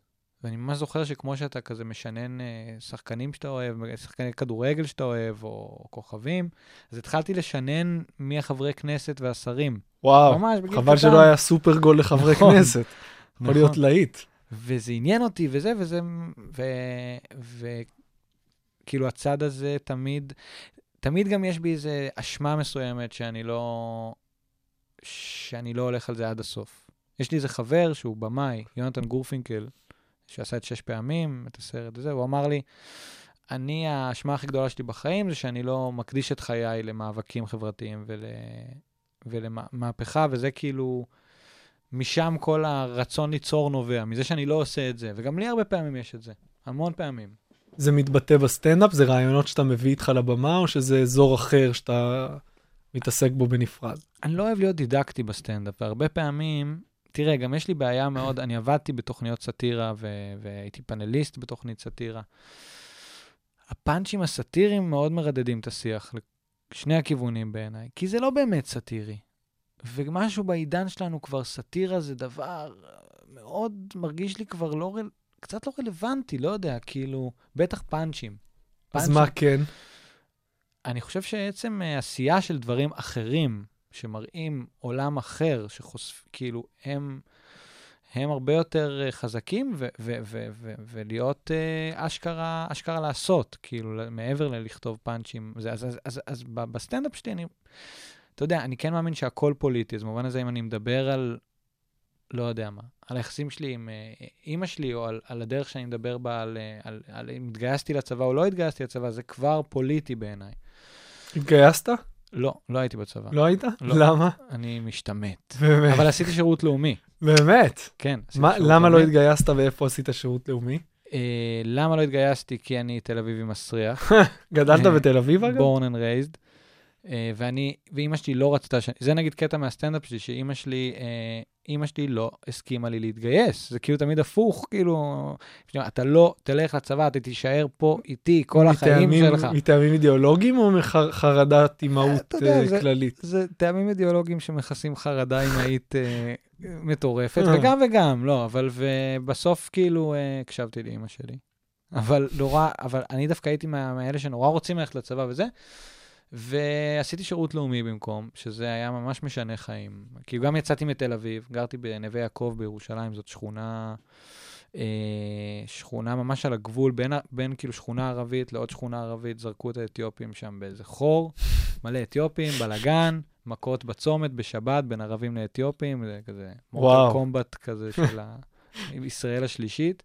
ואני ממש זוכר שכמו שאתה כזה משנן אה, שחקנים שאתה אוהב, שחקני כדורגל שאתה אוהב, או כוכבים, אז התחלתי לשנן מי החברי כנסת והשרים. וואו, ממש, חבל קטן. שלא היה סופר גול לחברי נכון. כנסת. יכול נכון. להיות להיט. וזה עניין אותי, וזה, וזה, ו... וכאילו הצד הזה תמיד, תמיד גם יש בי איזה אשמה מסוימת שאני לא, שאני לא הולך על זה עד הסוף. יש לי איזה חבר שהוא במאי, יונתן גורפינקל, שעשה את שש פעמים, את הסרט הזה, הוא אמר לי, אני, האשמה הכי גדולה שלי בחיים זה שאני לא מקדיש את חיי למאבקים חברתיים ול... ולמהפכה, וזה כאילו, משם כל הרצון ליצור נובע, מזה שאני לא עושה את זה, וגם לי הרבה פעמים יש את זה, המון פעמים. זה מתבטא בסטנדאפ? זה רעיונות שאתה מביא איתך לבמה, או שזה אזור אחר שאתה מתעסק בו בנפרד? אני לא אוהב להיות דידקטי בסטנדאפ, והרבה פעמים, תראה, גם יש לי בעיה מאוד, אני עבדתי בתוכניות סאטירה ו- והייתי פאנליסט בתוכנית סאטירה. הפאנצ'ים הסאטיריים מאוד מרדדים את השיח, לשני הכיוונים בעיניי, כי זה לא באמת סאטירי. ומשהו בעידן שלנו כבר סאטירה זה דבר מאוד, מרגיש לי כבר לא, קצת לא רלוונטי, לא יודע, כאילו, בטח פאנצ'ים. אז מה כן? אני חושב שעצם אה, עשייה של דברים אחרים, שמראים עולם אחר, שחושף, כאילו, הם, הם הרבה יותר אה, חזקים, ו- ו- ו- ו- ולהיות אה, אשכרה, אשכרה לעשות, כאילו, מעבר ללכתוב פאנצ'ים. זה, אז, אז, אז, אז בסטנדאפ שלי, אני, אתה יודע, אני כן מאמין שהכל פוליטי, אז במובן הזה, אם אני מדבר על, לא יודע מה, על היחסים שלי עם אה, אימא שלי, או על, על הדרך שאני מדבר בה, על, אה, על, על אם התגייסתי לצבא או לא התגייסתי לצבא, זה כבר פוליטי בעיניי. התגייסת? לא, לא הייתי בצבא. לא היית? לא. למה? אני משתמט. באמת. אבל עשיתי שירות לאומי, באמת. כן. מה- למה לא לאומי. התגייסת ואיפה עשית שירות לאומי? אה, למה לא התגייסתי? כי אני תל אביבי מסריח. גדלת אה, בתל אביב אגב? born and raised. אה, ואני, ואימא שלי לא רצתה ש... זה נגיד קטע מהסטנדאפ שלי, שאימא שלי, אה, אימא שלי לא הסכימה לי להתגייס. זה כאילו תמיד הפוך, כאילו, אתה לא תלך לצבא, אתה תישאר פה איתי כל החיים שלך. מטעמים אידיאולוגיים או מחרדת אימהות אה, כללית? זה טעמים אידיאולוגיים שמכסים חרדה אמהית אה, מטורפת, אה. וגם וגם, לא, אבל ובסוף כאילו הקשבתי לאימא שלי. אבל נורא, אבל אני דווקא הייתי מאלה שנורא רוצים ללכת לצבא וזה, ועשיתי שירות לאומי במקום, שזה היה ממש משנה חיים. כי גם יצאתי מתל אביב, גרתי בנווה יעקב בירושלים, זאת שכונה, אה, שכונה ממש על הגבול, בין, בין כאילו שכונה ערבית לעוד שכונה ערבית, זרקו את האתיופים שם באיזה חור, מלא אתיופים, בלאגן, מכות בצומת בשבת בין ערבים לאתיופים, זה כזה. מורטל קומבט כזה של ה... ישראל השלישית,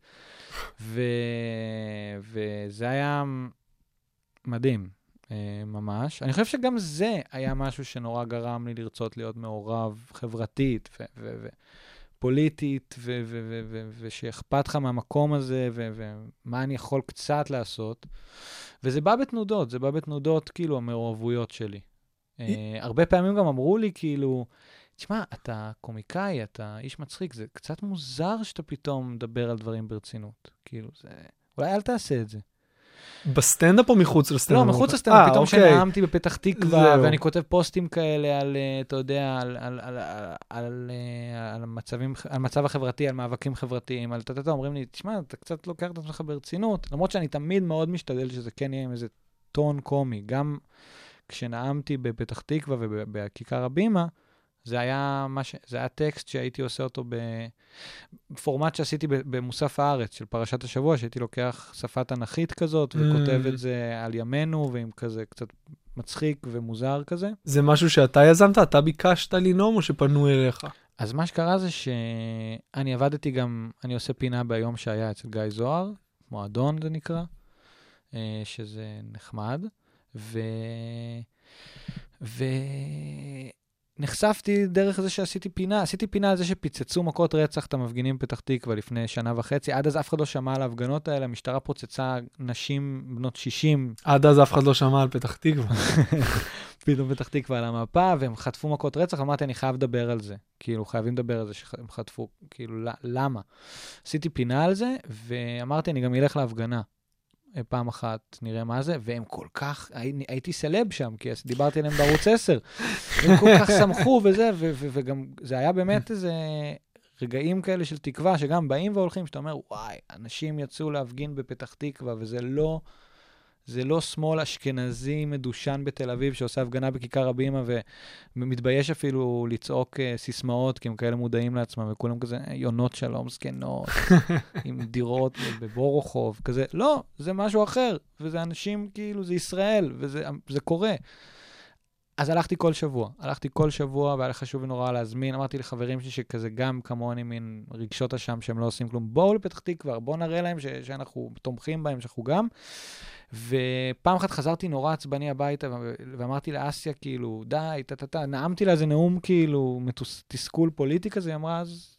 ו... וזה היה מדהים. אה, ממש. אני חושב שגם זה היה משהו שנורא גרם לי לרצות להיות מעורב חברתית ו- ו- ו- פוליטית, ו- ו- ו- ו- ושאכפת לך מהמקום הזה, ומה אני יכול קצת לעשות. וזה בא בתנודות, זה בא בתנודות, כאילו, המעורבויות שלי. אה, הרבה פעמים גם אמרו לי, כאילו, תשמע, אתה קומיקאי, אתה איש מצחיק, זה קצת מוזר שאתה פתאום מדבר על דברים ברצינות. כאילו, זה... אולי אל תעשה את זה. בסטנדאפ או מחוץ לסטנדאפ? לא, מחוץ לסטנדאפ, אה, פתאום אוקיי. שנאמתי בפתח תקווה, זהו. ואני כותב פוסטים כאלה על, אה, אתה יודע, על, על, על, על, על, אה, על, מצבים, על מצב החברתי, על מאבקים חברתיים, על טטטה, אומרים לי, תשמע, אתה קצת לוקח את עצמך ברצינות, למרות שאני תמיד מאוד משתדל שזה כן יהיה עם איזה טון קומי. גם כשנאמתי בפתח תקווה ובכיכר הבימה, זה היה, ש... זה היה טקסט שהייתי עושה אותו בפורמט שעשיתי במוסף הארץ של פרשת השבוע, שהייתי לוקח שפה תנכית כזאת וכותב Mm. את זה על ימינו, ועם כזה קצת מצחיק ומוזר כזה. זה משהו שאתה יזמת? אתה ביקשת לנאום או שפנו אליך? אז מה שקרה זה שאני עבדתי גם, אני עושה פינה ביום שהיה אצל גיא זוהר, מועדון זה נקרא, אה, שזה נחמד, ו... ו... נחשפתי דרך זה שעשיתי פינה, עשיתי פינה על זה שפיצצו מכות רצח את המפגינים בפתח תקווה לפני שנה וחצי. עד אז אף אחד לא שמע על ההפגנות האלה, המשטרה פוצצה נשים בנות 60 עד אז אף אחד לא שמע על פתח תקווה. פתאום פתח תקווה על המפה, והם חטפו מכות רצח, אמרתי, אני חייב לדבר על זה. כאילו, חייבים לדבר על זה שהם חטפו, כאילו, למה? עשיתי פינה על זה, ואמרתי, אני גם אלך להפגנה. פעם אחת, נראה מה זה, והם כל כך, הי- הייתי סלב שם, כי דיברתי עליהם בערוץ 10. הם כל כך שמחו וזה, ו- ו- וגם זה היה באמת איזה רגעים כאלה של תקווה, שגם באים והולכים, שאתה אומר, וואי, אנשים יצאו להפגין בפתח תקווה, וזה לא... זה לא שמאל אשכנזי מדושן בתל אביב שעושה הפגנה בכיכר הבימה ומתבייש אפילו לצעוק אה, סיסמאות, כי הם כאלה מודעים לעצמם, וכולם כזה, "אה, יונות שלום זקנות, עם דירות בבורוכוב, כזה. לא, זה משהו אחר, וזה אנשים, כאילו, זה ישראל, וזה זה קורה. אז הלכתי כל שבוע, הלכתי כל שבוע, והיה לי חשוב לי נורא להזמין. אמרתי לחברים שלי שכזה גם כמוני, מין רגשות אשם שהם לא עושים כלום, בואו לפתח תקווה, בואו נראה להם ש- שאנחנו תומכים בהם, שאנחנו גם. ופעם אחת חזרתי נורא עצבני הביתה, ו- ואמרתי לאסיה, כאילו, די, טה-טה-טה, נאמתי לה איזה נאום, כאילו, מתוס- תסכול פוליטי כזה, היא אמרה, אז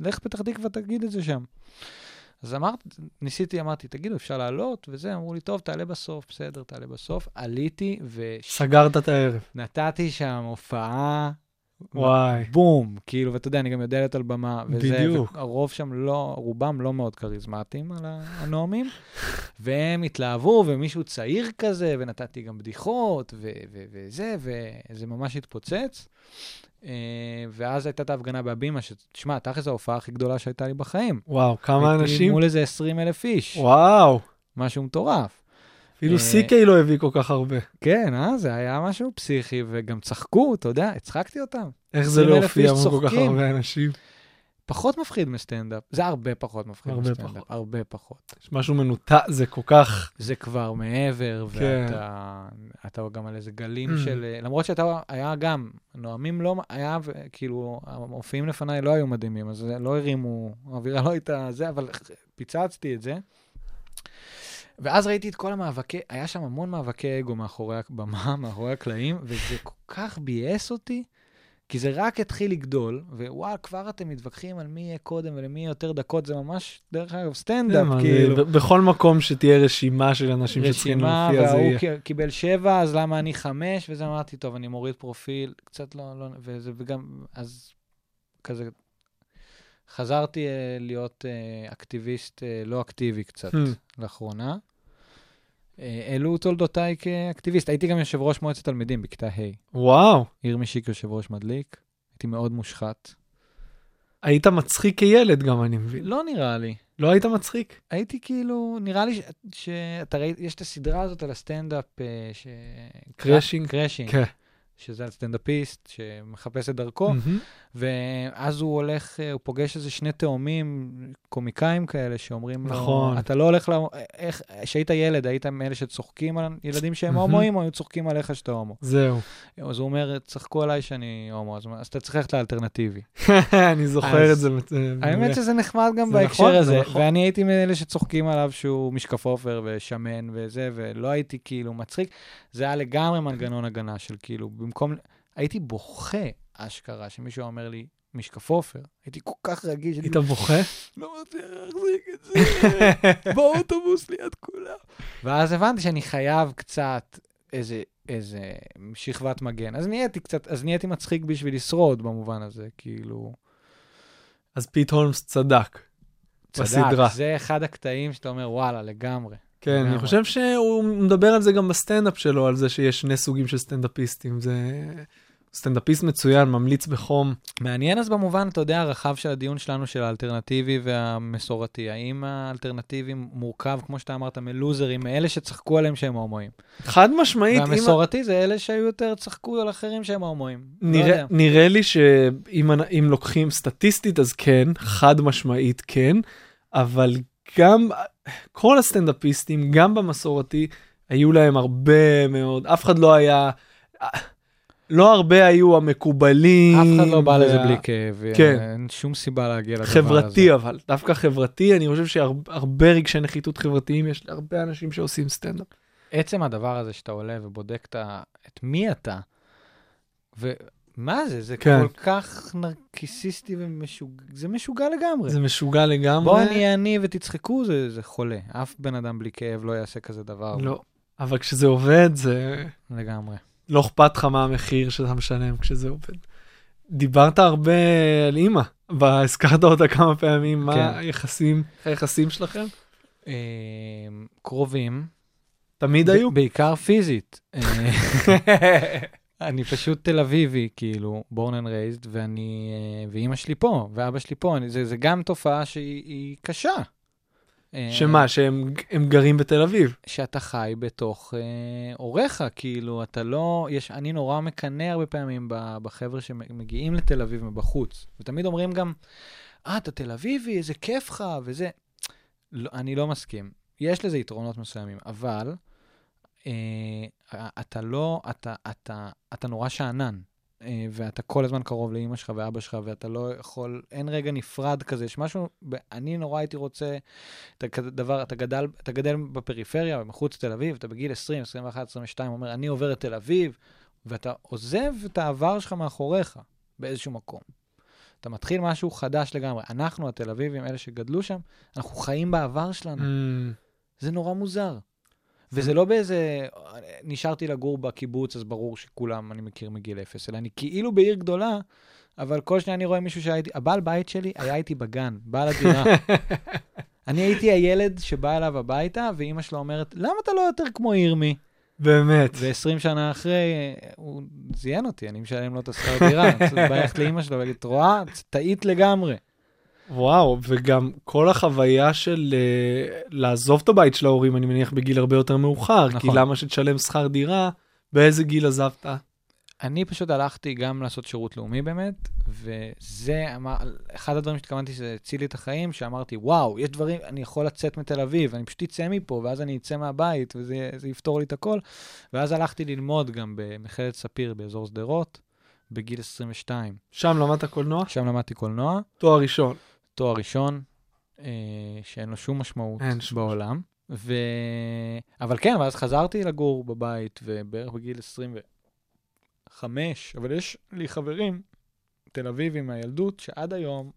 לך פתח תקווה, תגיד את זה שם. אז אמרתי, ניסיתי, אמרתי, תגידו, אפשר לעלות? וזה, אמרו לי, טוב, תעלה בסוף, בסדר, תעלה בסוף. עליתי, סגרת את הערב. ונתתי שם הופעה, וואי. בום, כאילו, ואתה יודע, אני גם יודע להיות על במה. וזה, בדיוק. הרוב שם לא, רובם לא מאוד כריזמטיים על הנואמים, והם התלהבו, ומישהו צעיר כזה, ונתתי גם בדיחות, ו- ו- וזה, וזה ממש התפוצץ. אה, ואז הייתה את ההפגנה בהבימה, שתשמע, תכל'ס ההופעה הכי גדולה שהייתה לי בחיים. וואו, כמה אנשים? מול איזה 20 אלף איש, וואו. משהו מטורף. אפילו אה, סיקי לא הביא כל כך הרבה. כן, אה? זה היה משהו פסיכי, וגם צחקו, אתה יודע, הצחקתי אותם. איך זה 20,000 לא הופיע מול כל כך. הרבה אנשים? פחות מפחיד מסטנדאפ. זה הרבה פחות מפחיד הרבה מסטנדאפ. פחות. הרבה פחות. יש משהו מנותק, זה כל כך... זה כבר מעבר, כן. ואתה אתה גם על איזה גלים Mm. של... למרות שאתה היה גם, נואמים לא... היה, כאילו, המופיעים לפניי לא היו מדהימים, אז לא הרימו, האווירה לא הייתה זה, אבל פיצצתי את זה. ואז ראיתי את כל המאבקי, היה שם המון מאבקי אגו מאחורי הבמה, מאחורי הקלעים, וזה כל כך ביאס אותי, כי זה רק התחיל לגדול, ווואו, כבר אתם מתווכחים על מי יהיה קודם ולמי יהיה יותר דקות, זה ממש, דרך אגב, סטנדאפ, מה, כאילו. ב- בכל מקום שתהיה רשימה של אנשים שצריכים רשימה, להופיע, זה יהיה. ק- קיבל שבע, אז למה אני חמש? וזה אמרתי, טוב, אני מוריד פרופיל, קצת לא, לא, וזה, וגם, אז כזה, חזרתי אה, להיות אה, אקטיביסט אה, לא אקטיבי קצת Hmm. לאחרונה. אה, אלו תולדותיי כאקטיביסט. הייתי גם יושב ראש מועצת תלמידים בכיתה ה'. וואו, עיר משיק יושב ראש מדליק. הייתי מאוד מושחת. היית מצחיק כילד גם, אני מבין. לא נראה לי. לא היית מצחיק? הייתי כאילו, נראה לי שאתה ראית, יש את הסדרה הזאת על הסטנדאפ, אה, ש... Crashing? Crashing. כן. שזה על סטנדאפיסט שמחפש את דרכו, מהמם. ואז הוא הולך, אה, הוא פוגש איזה שני תאומים, קומיקאים כאלה, שאומרים לו, נכון. אתה לא הולך ל... איך, כשהיית ילד, היית מאלה שצוחקים על ילדים שהם. הומואים, או היו צוחקים עליך שאתה הומו? זהו. אז הוא אומר, צחקו עליי שאני הומו, אז אז אתה צריך ללכת לאלטרנטיבי. אני זוכר את זה. מעולה. האמת שזה נחמד גם בהקשר נכון, זה הזה, נכון. ואני הייתי מאלה שצוחקים עליו שהוא משקף עופר ושמן וזה, ולא הייתי כאילו מצחיק. זה היה לגמרי מנגנון הגנה של כאילו, במקום... הייתי בוכה, אשכרה, שמישהו אומר לי, משקף עופר. הייתי כל כך רגיש, היית בוכה? לא מצליח להחזיק את זה, באוטובוס ליד כולם. ואז הבנתי שאני חייב קצת איזה, איזה שכבת מגן. אז נהייתי קצת, אז נהייתי מצחיק בשביל לשרוד במובן הזה, כאילו... אז פיט הולמס צדק. בסדרה. צדק, זה אחד הקטעים שאתה אומר, וואלה, לגמרי. כן, אני לגמרי. חושב שהוא מדבר על זה גם בסטנדאפ שלו, על זה שיש שני סוגים של סטנדאפיסטים. זה סטנדאפיסט מצוין, ממליץ בחום. מעניין אז במובן, אתה יודע, הרחב של הדיון שלנו של האלטרנטיבי והמסורתי. האם האלטרנטיבי מורכב, כמו שאתה אמרת, מלוזרים, מאלה שצחקו עליהם שהם הומואים? חד משמעית, אם... והמסורתי זה אלה שהיו יותר צחקו על אחרים שהם הומואים. לא נראה, יודע. נראה לי שאם אם לוקחים סטטיסטית אז כן, חד משמעית כן, אבל גם כל הסטנדאפיסטים, גם במסורתי, היו להם הרבה מאוד, אף אחד לא היה, לא הרבה היו המקובלים. אף אחד לא בא לזה בלי כאב. כן. אין שום סיבה להגיע לדבר הזה. חברתי אבל, דווקא חברתי, אני חושב שהרבה רגשי נחיתות חברתיים יש להרבה אנשים שעושים סטנדאפ. עצם הדבר הזה שאתה עולה ובודק את, מי אתה, ומה זה? זה כן. כל כך נרקיסיסטי ומשוגע, זה משוגע לגמרי. זה משוגע לגמרי. בואו נהיה אני ותצחקו, זה, זה חולה. אף בן אדם בלי כאב לא יעשה כזה דבר. לא, אבל כשזה עובד זה... לגמרי. לא אכפת לך מה המחיר שאתה משלם כשזה עובד. דיברת הרבה על אימא, הזכרת אותה כמה פעמים, מה כן. היחסים, היחסים שלכם? אה, קרובים, תמיד היו? בעיקר פיזית. אה, אני פשוט תל אביבי, כאילו, born and raised, ואני, אה, ואימא שלי פה, ואבא שלי פה, אני, זה, זה גם תופעה שהיא היא קשה. אה, שמה, שהם הם גרים בתל אביב? שאתה חי בתוך אה, הוריך, כאילו, אתה לא, יש, אני נורא מקנא הרבה פעמים בחבר'ה שמגיעים לתל אביב מבחוץ, ותמיד אומרים גם, אה, אתה תל אביבי, איזה כיף לך, וזה. לא, אני לא מסכים. יש לזה יתרונות מסוימים, אבל אה, אתה לא, אתה, אתה, אתה נורא שאנן. אה, ואתה כל הזמן קרוב לאימא שלך ואבא שלך, ואתה לא יכול, אין רגע נפרד כזה, יש משהו, אני נורא הייתי רוצה, אתה דבר, אתה גדל, אתה גדל בפריפריה, מחוץ לתל אביב, אתה בגיל 20, 21, 22, אומר, אני עובר את תל אביב, ואתה עוזב את העבר שלך מאחוריך באיזשהו מקום. אתה מתחיל משהו חדש לגמרי. אנחנו, התל אביבים, אלה שגדלו שם, אנחנו חיים בעבר שלנו. Mm, זה נורא מוזר. וזה לא באיזה, נשארתי לגור בקיבוץ, אז ברור שכולם אני מכיר מגיל אפס, אלא אני כאילו בעיר גדולה, אבל כל שניה אני רואה מישהו שהייתי, הבעל בית שלי היה איתי בגן, בעל הדירה. אני הייתי הילד שבא אליו הביתה, ואימא שלו אומרת, למה אתה לא יותר כמו ירמי? באמת. ו-20 שנה אחרי, הוא זיין אותי, אני משלם לו את השכר דירה. אני צריך ללכת לאימא שלו ולהגיד, את רואה? טעית לגמרי. וואו, וגם כל החוויה של uh, לעזוב את הבית של ההורים, אני מניח בגיל הרבה יותר מאוחר, כי נכון. למה שתשלם שכר דירה, באיזה גיל עזבת? אני פשוט הלכתי גם לעשות שירות לאומי באמת, וזה, אמר- אחד הדברים שהתכוונתי שזה הציל לי את החיים, שאמרתי, וואו, יש דברים, אני יכול לצאת מתל אביב, אני פשוט אצא מפה, ואז אני אצא מהבית, וזה זה יפתור לי את הכל. ואז הלכתי ללמוד גם במכללת ספיר באזור שדרות, בגיל 22. שם למדת קולנוע? שם למדתי קולנוע, תואר ראשון. תואר ראשון, אה, שאין לו שום משמעות אין שום בעולם. ו... אבל כן, ואז חזרתי לגור בבית, ובערך בגיל 25, אבל יש לי חברים, תל אביבים מהילדות, שעד היום,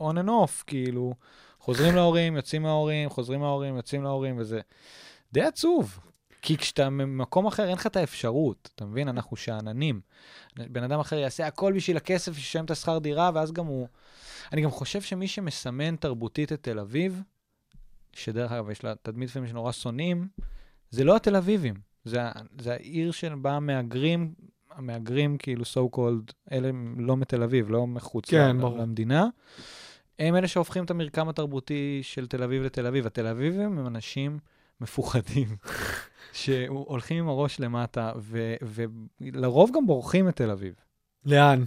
on and off, כאילו, חוזרים להורים, יוצאים מההורים, חוזרים מההורים, יוצאים להורים, וזה די עצוב. כי כשאתה ממקום אחר, אין לך את האפשרות, אתה מבין? אנחנו שאננים. בן אדם אחר יעשה הכל בשביל הכסף, ישלם את השכר דירה, ואז גם הוא... אני גם חושב שמי שמסמן תרבותית את תל אביב, שדרך אגב, יש לה תדמית לפעמים שנורא שונאים, זה לא התל אביבים, זה, זה העיר שבה המהגרים, המהגרים כאילו so called, אלה לא מתל אביב, לא מחוץ כן, ל- ברור. למדינה, הם אלה שהופכים את המרקם התרבותי של תל אביב לתל אביב. התל אביבים הם אנשים מפוחדים, שהולכים עם הראש למטה, ו- ולרוב גם בורחים מתל אביב. לאן?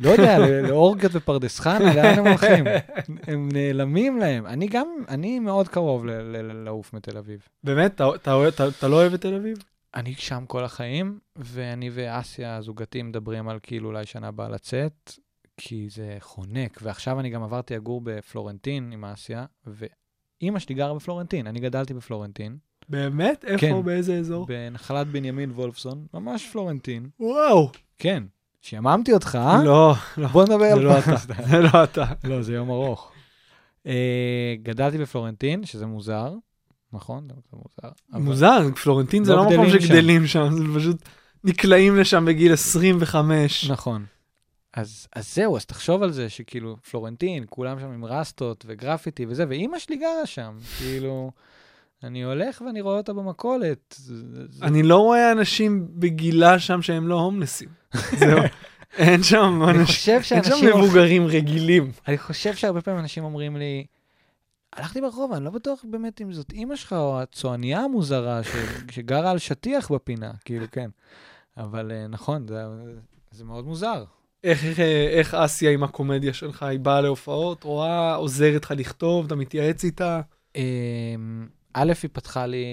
לא יודע, לאורגיות ופרדס חנה, לאן הם הולכים? הם נעלמים להם. אני גם, אני מאוד קרוב לעוף מתל אביב. באמת? אתה- לא אוהב את תל אביב? אני שם כל החיים, ואני ואסיה, זוגתי, מדברים על כאילו אולי שנה הבאה לצאת, כי זה חונק. ועכשיו אני גם עברתי לגור בפלורנטין עם אסיה, ואימא שלי גרה בפלורנטין, אני גדלתי בפלורנטין, באמת? איפה? כן. באיזה אזור? בנחלת בנימין וולפסון, ממש פלורנטין. וואו. כן, שיממתי אותך, אה? לא, לא. בוא נדבר זה על לא פסטה. אתה. זה לא אתה. לא, זה יום ארוך. אה, גדלתי בפלורנטין, שזה מוזר, נכון? זה מוזר. מוזר, פלורנטין זה לא לא מקום. שגדלים שם, זה פשוט נקלעים לשם בגיל 25. נכון. אז, אז זהו, אז תחשוב על זה שכאילו פלורנטין, כולם שם עם רסטות וגרפיטי וזה, ואימא שלי גרה שם. כאילו, אני הולך ואני רואה אותה במכולת. אני לא רואה אנשים בגילה שם שהם לא הומלסים. זהו. אין שם אנשים, אין שם מבוגרים רגילים. אני חושב שהרבה פעמים אנשים אומרים לי, הלכתי ברחוב, אני לא בטוח באמת אם זאת אימא שלך או הצועניה המוזרה ש... שגרה על שטיח בפינה, כאילו, כן. אבל אה, נכון, זה, זה מאוד מוזר. איך, אה, איך אסיה עם הקומדיה שלך, היא באה להופעות, רואה, עוזרת לך לכתוב, אתה מתייעץ איתה? אמ, א', היא פתחה לי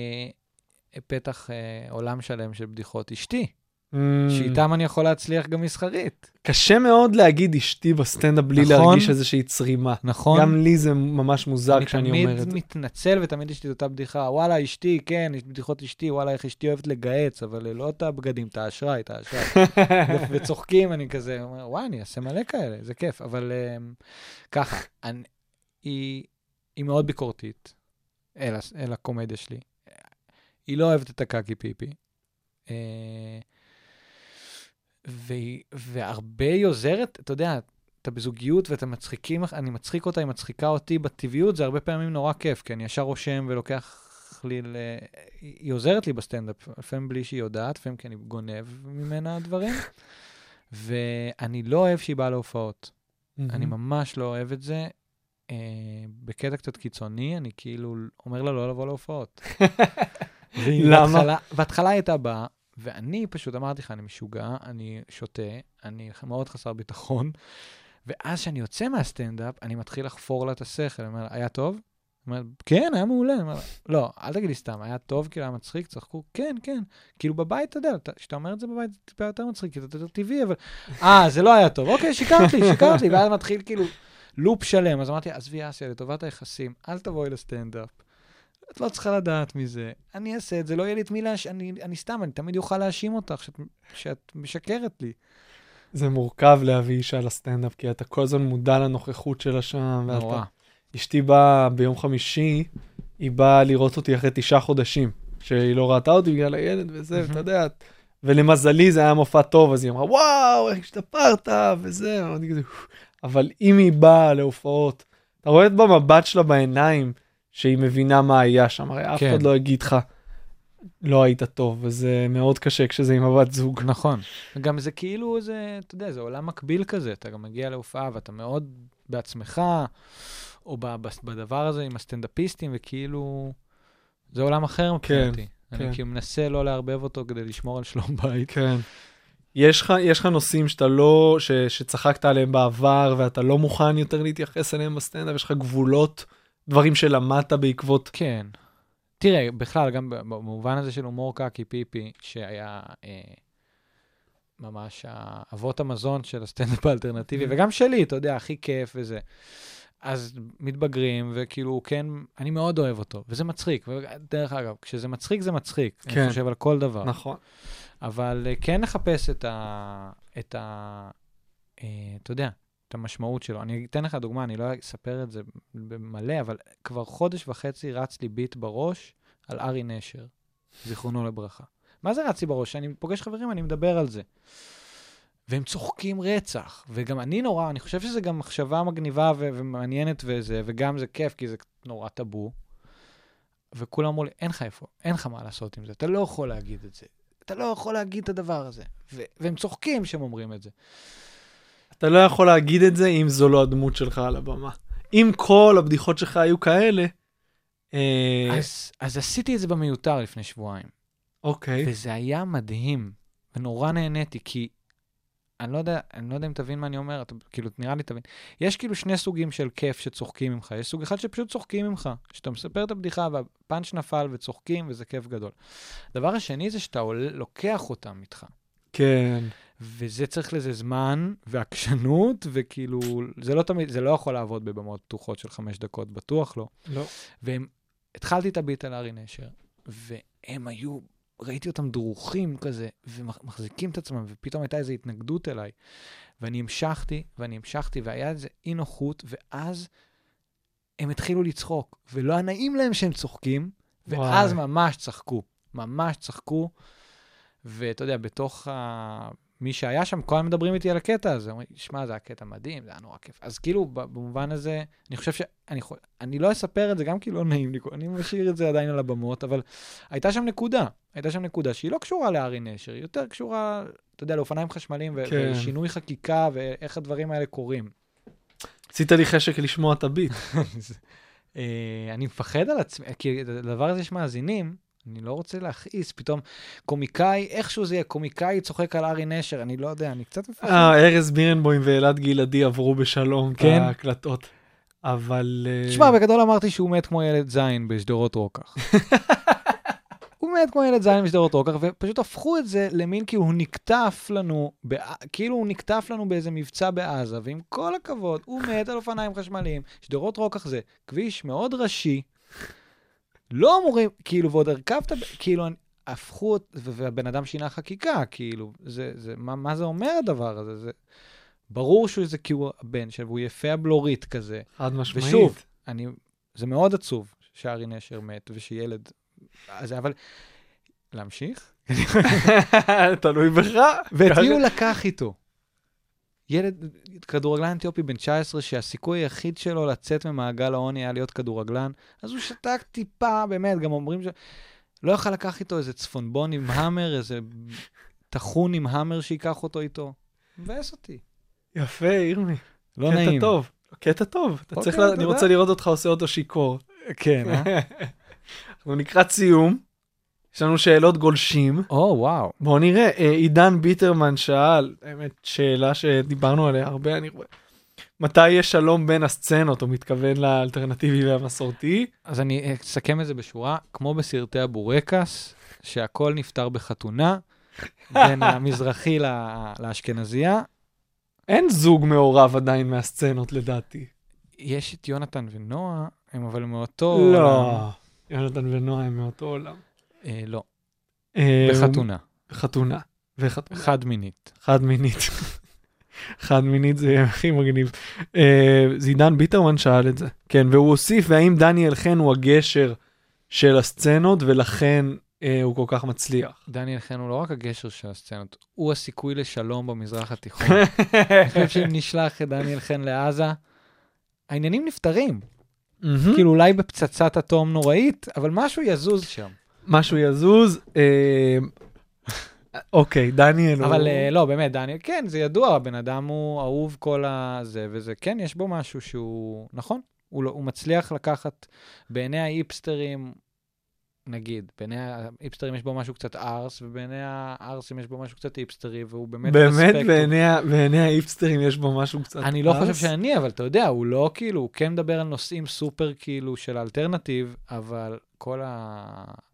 פתח אה, עולם שלם של בדיחות אשתי, Mm, שאיתם אני יכול להצליח גם מסחרית. קשה מאוד להגיד אשתי בסטנדאפ בלי נכון. להרגיש איזושהי צרימה. נכון? גם לי זה ממש מוזר אני כשאני אומר את תמיד זה. מתנצל ותמיד יש לי את אותה בדיחה, וואלה, אשתי, כן, יש בדיחות אשתי, וואלה, איך אשתי אוהבת לגהץ, אבל לא את הבגדים, את האשראי, את האשראי. וצוחקים, אני כזה, אומר, וואי, אני אעשה מלא כאלה, זה כיף. אבל um, ככה, אני, היא, היא מאוד ביקורתית אל, אל הקומדיה שלי. היא לא אוהבת את הקקי פיפי. אה, והרבה היא עוזרת, אתה יודע, אתה בזוגיות ואתה מצחיקים, אני מצחיק אותה, היא מצחיקה אותי בטבעיות, זה הרבה פעמים נורא כיף, כי אני ישר רושם ולוקח לי ל... היא עוזרת לי בסטנדאפ, לפעמים בלי שהיא יודעת, לפעמים כי אני גונב ממנה דברים, ואני לא אוהב שהיא באה להופעות. אני ממש לא אוהב את זה. אה, בקטע קצת קיצוני, אני כאילו אומר לה לא לבוא להופעות. למה? בהתחלה- היא הייתה באה, ואני פשוט אמרתי לך, אני משוגע, אני שותה, אני מאוד חסר ביטחון, ואז כשאני יוצא מהסטנדאפ, אני מתחיל לחפור לה את השכל, אני אומר היה טוב? אומרת, כן, היה מעולה. אומר לא, אל תגיד לי סתם, היה טוב, כאילו היה מצחיק, צחקו, כן, כן. כאילו בבית, אתה יודע, אתה- כשאתה אומר את זה בבית, זה טיפה יותר מצחיק, כי זה יותר טבעי, אבל... אה, זה לא היה טוב, אוקיי, שיקרת לי, שיקרת לי, ואז מתחיל כאילו לופ שלם. אז אמרתי, עזבי אסיה, לטובת היחסים, אל תבואי לסטנדאפ. את לא צריכה לדעת מזה. אני אעשה את זה, לא יהיה לי את מי להש... אני, אני סתם, אני תמיד אוכל להאשים אותך שאת, שאת משקרת לי. זה מורכב להביא אישה לסטנדאפ, כי אתה כל הזמן מודע לנוכחות שלה שם. ואתה- נורא. אשתי באה ביום חמישי, היא באה לראות אותי אחרי תשעה חודשים, שהיא לא ראתה אותי בגלל הילד וזה. ואתה יודע, ולמזלי זה היה מופע טוב, אז היא אמרה, וואו, איך השתפרת, וזה, ואני כזה. אבל אם היא באה להופעות, אתה רואה את במבט שלה בעיניים, שהיא מבינה מה היה שם, הרי אף כן. אחד לא יגיד לך, לא היית טוב, וזה מאוד קשה כשזה עם הבת זוג. נכון. גם זה כאילו איזה, אתה יודע, זה עולם מקביל כזה, אתה גם מגיע להופעה ואתה מאוד בעצמך, או בדבר הזה עם הסטנדאפיסטים, וכאילו, זה עולם אחר מבחינתי. כן. אני כאילו מנסה לא לערבב אותו כדי לשמור על שלום בית. כן. יש לך, יש לך נושאים שאתה לא, ש, שצחקת עליהם בעבר ואתה לא מוכן יותר להתייחס אליהם בסטנדאפ, יש לך גבולות, דברים שלמדת בעקבות... כן. תראה, בכלל, גם במובן הזה של הומור קקי פיפי, שהיה אה, ממש אבות המזון של הסטנדאפ האלטרנטיבי, וגם שלי, אתה יודע, הכי כיף וזה. אז מתבגרים, וכאילו, כן, אני מאוד אוהב אותו, וזה מצחיק. ודרך אגב, כשזה מצחיק, זה מצחיק. כן. אני חושב על כל דבר. נכון. אבל אה, כן לחפש את ה... את ה... אה, אתה יודע, את המשמעות שלו. אני אתן לך דוגמה, אני לא אספר את זה במלא, אבל כבר חודש וחצי רץ לי ביט בראש על ארי נשר, זיכרונו לברכה. מה זה רץ לי בראש? כשאני פוגש חברים, אני מדבר על זה. והם צוחקים רצח, וגם אני נורא, אני חושב שזה גם מחשבה מגניבה ו- ומעניינת וזה, וגם זה כיף, כי זה נורא טאבו. וכולם אמרו לי, אין לך איפה, אין לך מה לעשות עם זה, אתה לא יכול להגיד את זה. אתה לא יכול להגיד את הדבר הזה. ו- והם צוחקים כשהם אומרים את זה. אתה לא יכול להגיד את זה אם זו לא הדמות שלך על הבמה. אם כל הבדיחות שלך היו כאלה, אה, אז, אז עשיתי את זה במיותר לפני שבועיים, אוקיי. וזה היה מדהים, ונורא נהניתי, כי אני לא יודע, אני לא יודע אם תבין מה אני אומר, אתה, כאילו, נראה לי תבין. יש כאילו שני סוגים של כיף שצוחקים ממך. יש סוג אחד שפשוט צוחקים ממך, שאתה מספר את הבדיחה והפאנץ' נפל וצוחקים וזה כיף גדול. הדבר השני זה שאתה עול, לוקח אותם איתך. כן. וזה צריך לזה זמן ועקשנות, וכאילו, זה לא תמיד, זה לא יכול לעבוד בבמות פתוחות של חמש דקות, בטוח לא. לא. והתחלתי את הביט על ארי נשר, והם היו, ראיתי אותם דרוכים כזה, ומחזיקים את עצמם, ופתאום הייתה איזו התנגדות אליי. ואני המשכתי, ואני המשכתי, והיה איזה אי נוחות, ואז הם התחילו לצחוק, ולא היה נעים להם שהם צוחקים, ואז וואי. ממש צחקו, ממש צחקו. ואתה יודע, בתוך ה... מי שהיה שם, כל הזמן מדברים איתי על הקטע הזה, אומרים, שמע, זה היה קטע מדהים, זה היה נורא כיף. אז כאילו, במובן הזה, אני חושב שאני יכול, אני לא אספר את זה, גם כי לא נעים לי, אני משאיר את זה עדיין על הבמות, אבל הייתה שם נקודה, הייתה שם נקודה שהיא לא קשורה לארי נשר, היא יותר קשורה, אתה יודע, לאופניים חשמליים, ו- כן. ושינוי חקיקה, ואיך הדברים האלה קורים. עשית לי חשק לשמוע את הביט. אה, אני מפחד על עצמי, כי לדבר הזה יש מאזינים, אני לא רוצה להכעיס, פתאום קומיקאי, איכשהו זה יהיה, קומיקאי צוחק על ארי נשר, אני לא יודע, אני קצת מפחד. אה, ארז בירנבוים ואלעד גלעדי עברו בשלום את כן? ההקלטות. אבל... אה, תשמע, בגדול אמרתי שהוא מת כמו ילד זין בשדרות רוקח. הוא מת כמו ילד זין בשדרות רוקח, ופשוט הפכו את זה למין כאילו הוא נקטף לנו, כאילו הוא נקטף לנו באיזה מבצע בעזה, ועם כל הכבוד, הוא מת על אופניים חשמליים. שדרות רוקח זה כביש מאוד ראשי, לא אמורים, כאילו, ועוד הרכבת, כאילו, הפכו, והבן אדם שינה חקיקה, כאילו, זה, זה, מה, מה זה אומר הדבר הזה? זה... ברור שהוא זה כי הוא הבן שלו, והוא יפה הבלורית כזה. חד משמעית. ושוב, אני, זה מאוד עצוב שארי נשר מת ושילד... אז אבל... להמשיך? תלוי בך. ואת מי הוא לקח איתו? ילד, כדורגלן אתיופי בן 19, שהסיכוי היחיד שלו לצאת ממעגל העוני היה להיות כדורגלן, אז הוא שתק טיפה, באמת, גם אומרים ש... לא יכל לקח איתו איזה צפונבון עם המר, איזה טחון עם המר שייקח אותו איתו. מבאס אותי. יפה, ירמי. לא קטע נעים. טוב. קטע טוב. אתה אוקיי, צריך, לה- אני. רוצה לראות אותך עושה אותו שיכור. כן, אה? אנחנו לקראת סיום. יש לנו שאלות גולשים. או, וואו. בואו נראה, אה, עידן ביטרמן שאל, האמת, שאלה שדיברנו עליה הרבה, אני רואה. מתי יש שלום בין הסצנות? הוא מתכוון לאלטרנטיבי והמסורתי. אז אני אסכם את זה בשורה, כמו בסרטי הבורקס, שהכל נפתר בחתונה, בין המזרחי לה- לאשכנזייה. אין זוג מעורב עדיין מהסצנות לדעתי. יש את יונתן ונועה, הם אבל מאותו... עולם. לא. יונתן ונועה הם מאותו עולם. אה, לא, אה, בחתונה, בחתונה. וחתונה. חד מינית. חד מינית. חד מינית זה הכי מגניב. אה, זידן ביטרמן שאל את זה. כן, והוא הוסיף, והאם דניאל חן הוא הגשר של הסצנות, ולכן הוא כל כך מצליח. דניאל חן הוא לא רק הגשר של הסצנות, הוא הסיכוי לשלום במזרח התיכון. אני חושב שאם נשלח את דניאל חן לעזה, העניינים נפתרים. מהמם. כאילו אולי בפצצת אטום נוראית, אבל משהו יזוז שם. משהו יזוז. אה, אוקיי, דניאל. אבל אה, לא, באמת, דניאל, כן, זה ידוע, הבן אדם הוא אהוב כל הזה, וזה, כן, יש בו משהו שהוא, נכון, הוא, לא, הוא מצליח לקחת, בעיני האיפסטרים, נגיד, בעיני האיפסטרים יש בו משהו קצת ארס, ובעיני הארסים יש בו משהו קצת איפסטרי, והוא באמת... באמת. בעיני ה- בעיני האיפסטרים יש בו משהו קצת... אני לא ארס. חושב שאני, אבל אתה יודע, הוא לא כאילו, הוא כן מדבר על נושאים סופר כאילו של אלטרנטיב, אבל כל ה...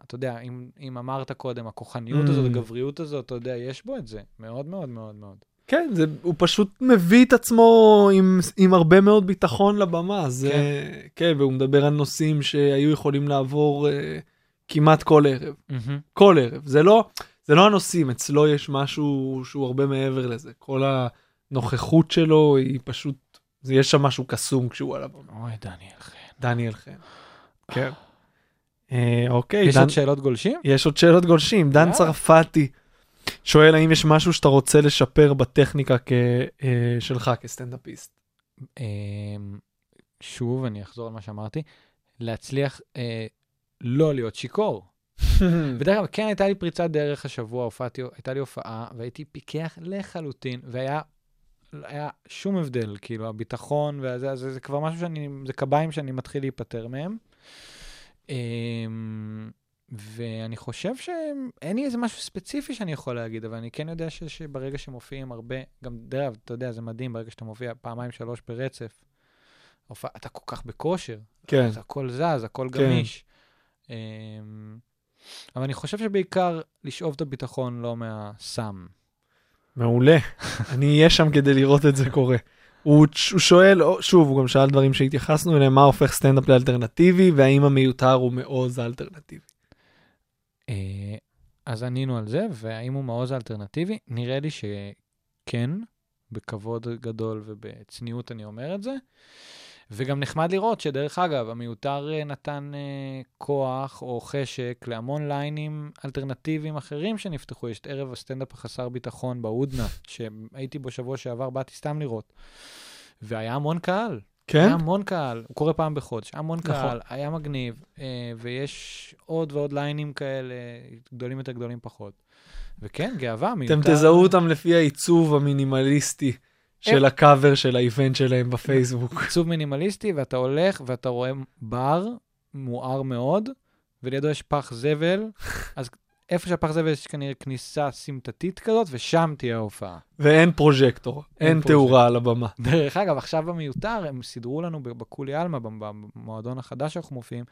אתה יודע, אם, אם אמרת קודם, הכוחניות Mm. הזאת, הגבריות הזאת, אתה יודע, יש בו את זה, מאוד מאוד מאוד מאוד. כן, זה, הוא פשוט מביא את עצמו עם, עם הרבה מאוד ביטחון לבמה. זה, כן. כן, והוא מדבר על נושאים שהיו יכולים לעבור אה, כמעט כל ערב. מהמם. כל ערב. זה לא, זה לא הנושאים, אצלו יש משהו שהוא הרבה מעבר לזה. כל הנוכחות שלו היא פשוט, זה, יש שם משהו קסום כשהוא על הבמה. אוי, דניאל חן. דניאל חן. כן. אה, אוקיי, יש דן, עוד שאלות גולשים? יש עוד שאלות גולשים. דן. צרפתי שואל האם יש משהו שאתה רוצה לשפר בטכניקה כ, אה, שלך כסטנדאפיסט. אמ, שוב, אני אחזור על מה שאמרתי, להצליח אה, לא להיות שיכור. ודרך אגב, כן הייתה לי פריצת דרך השבוע, הופעתי, הייתה לי הופעה, והייתי פיקח לחלוטין, והיה היה שום הבדל, כאילו, הביטחון וזה, זה, זה כבר משהו שאני, זה קביים שאני מתחיל להיפטר מהם. אמ, ואני חושב שאין לי איזה משהו ספציפי שאני יכול להגיד, אבל אני כן יודע ש, שברגע שמופיעים הרבה, גם דרך, אתה יודע, זה מדהים, ברגע שאתה מופיע פעמיים, שלוש ברצף, אתה כל כך בכושר, כן. אז הכל זז, הכל כן. גמיש. אמ, אבל אני חושב שבעיקר לשאוב את הביטחון לא מהסם. מעולה. אני אהיה שם כדי לראות את זה קורה. הוא, הוא שואל, שוב, הוא גם שאל דברים שהתייחסנו אליהם, מה הופך סטנדאפ לאלטרנטיבי, והאם המיותר הוא מעוז האלטרנטיבי. אה, אז ענינו על זה, והאם הוא מעוז אלטרנטיבי? נראה לי שכן, בכבוד גדול ובצניעות אני אומר את זה. וגם נחמד לראות שדרך אגב, המיותר אה, נתן אה, כוח או חשק להמון ליינים אלטרנטיביים אחרים שנפתחו. יש את ערב הסטנדאפ החסר ביטחון בהודנה, שהייתי בו שבוע שעבר, באתי סתם לראות. והיה המון קהל, כן? היה המון קהל, הוא קורה פעם בחודש, המון נכון. קהל, היה מגניב, אה, ויש עוד ועוד ליינים כאלה, גדולים יותר, גדולים פחות. וכן, גאווה, מיותר. אתם תזהו אותם לפי העיצוב המינימליסטי של הקאבר של האיבנט שלהם בפייסבוק. עיצוב מינימליסטי, ואתה הולך ואתה רואה בר מואר מאוד, ולידו יש פח זבל, אז איפה שהפח זבל יש כנראה כניסה סמטתית כזאת, ושם תהיה ההופעה. ואין פרוז'קטור, אין אין תאורה על הבמה. דרך אגב, עכשיו במיותר, הם סידרו לנו בקולי עלמא, במועדון החדש שאנחנו מופיעים,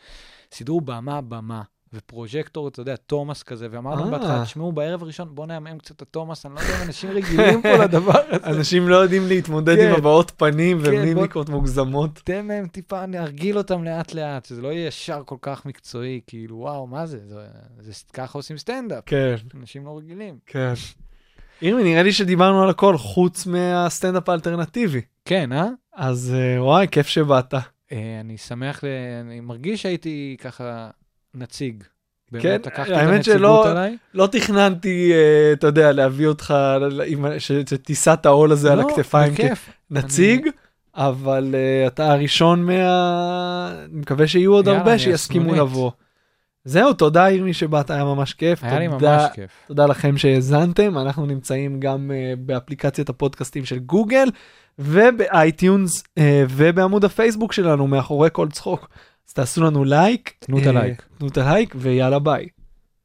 סידרו במה, במה. ופרוז'קטור, אתה יודע, תומאס כזה, ואמרנו אה. בהתחלה, תשמעו, בערב הראשון, בוא נעמעם קצת את התומאס, אני לא יודע אם אנשים רגילים פה לדבר הזה. אנשים לא יודעים להתמודד כן. עם הבעות פנים כן, ומימיקות מוגזמות. תן להם טיפה, נרגיל אותם לאט-לאט, שזה לא יהיה ישר כל כך מקצועי, כאילו, וואו, מה זה? זה, ככה עושים סטנדאפ, כן, אנשים לא רגילים. כן. ירמי, נראה לי שדיברנו על הכל חוץ מהסטנדאפ האלטרנטיבי. כן, אה? אז אה, וואי, כיף שבאת. אה, אני שמח. אני מרגיש שהייתי ככה נציג. כן, האמת שלא-. לא תכננתי, אה, אתה יודע, להביא אותך, שתישא את העול הזה על לא, הכתפיים. כנציג, אבל אה, אתה הראשון מה... אני מקווה שיהיו עוד יאללה, הרבה שיסכימו. לבוא. זהו, תודה ירמי שבאת, היה ממש כיף. היה לי תודה- ממש כיף. תודה לכם שהאזנתם, אנחנו נמצאים גם uh, באפליקציית הפודקאסטים של גוגל וב iTunes ובעמוד הפייסבוק שלנו מאחורי כל צחוק. אז תעשו לנו לייק. תנו את אה, הלייק. תנו את הלייק ויאללה ביי.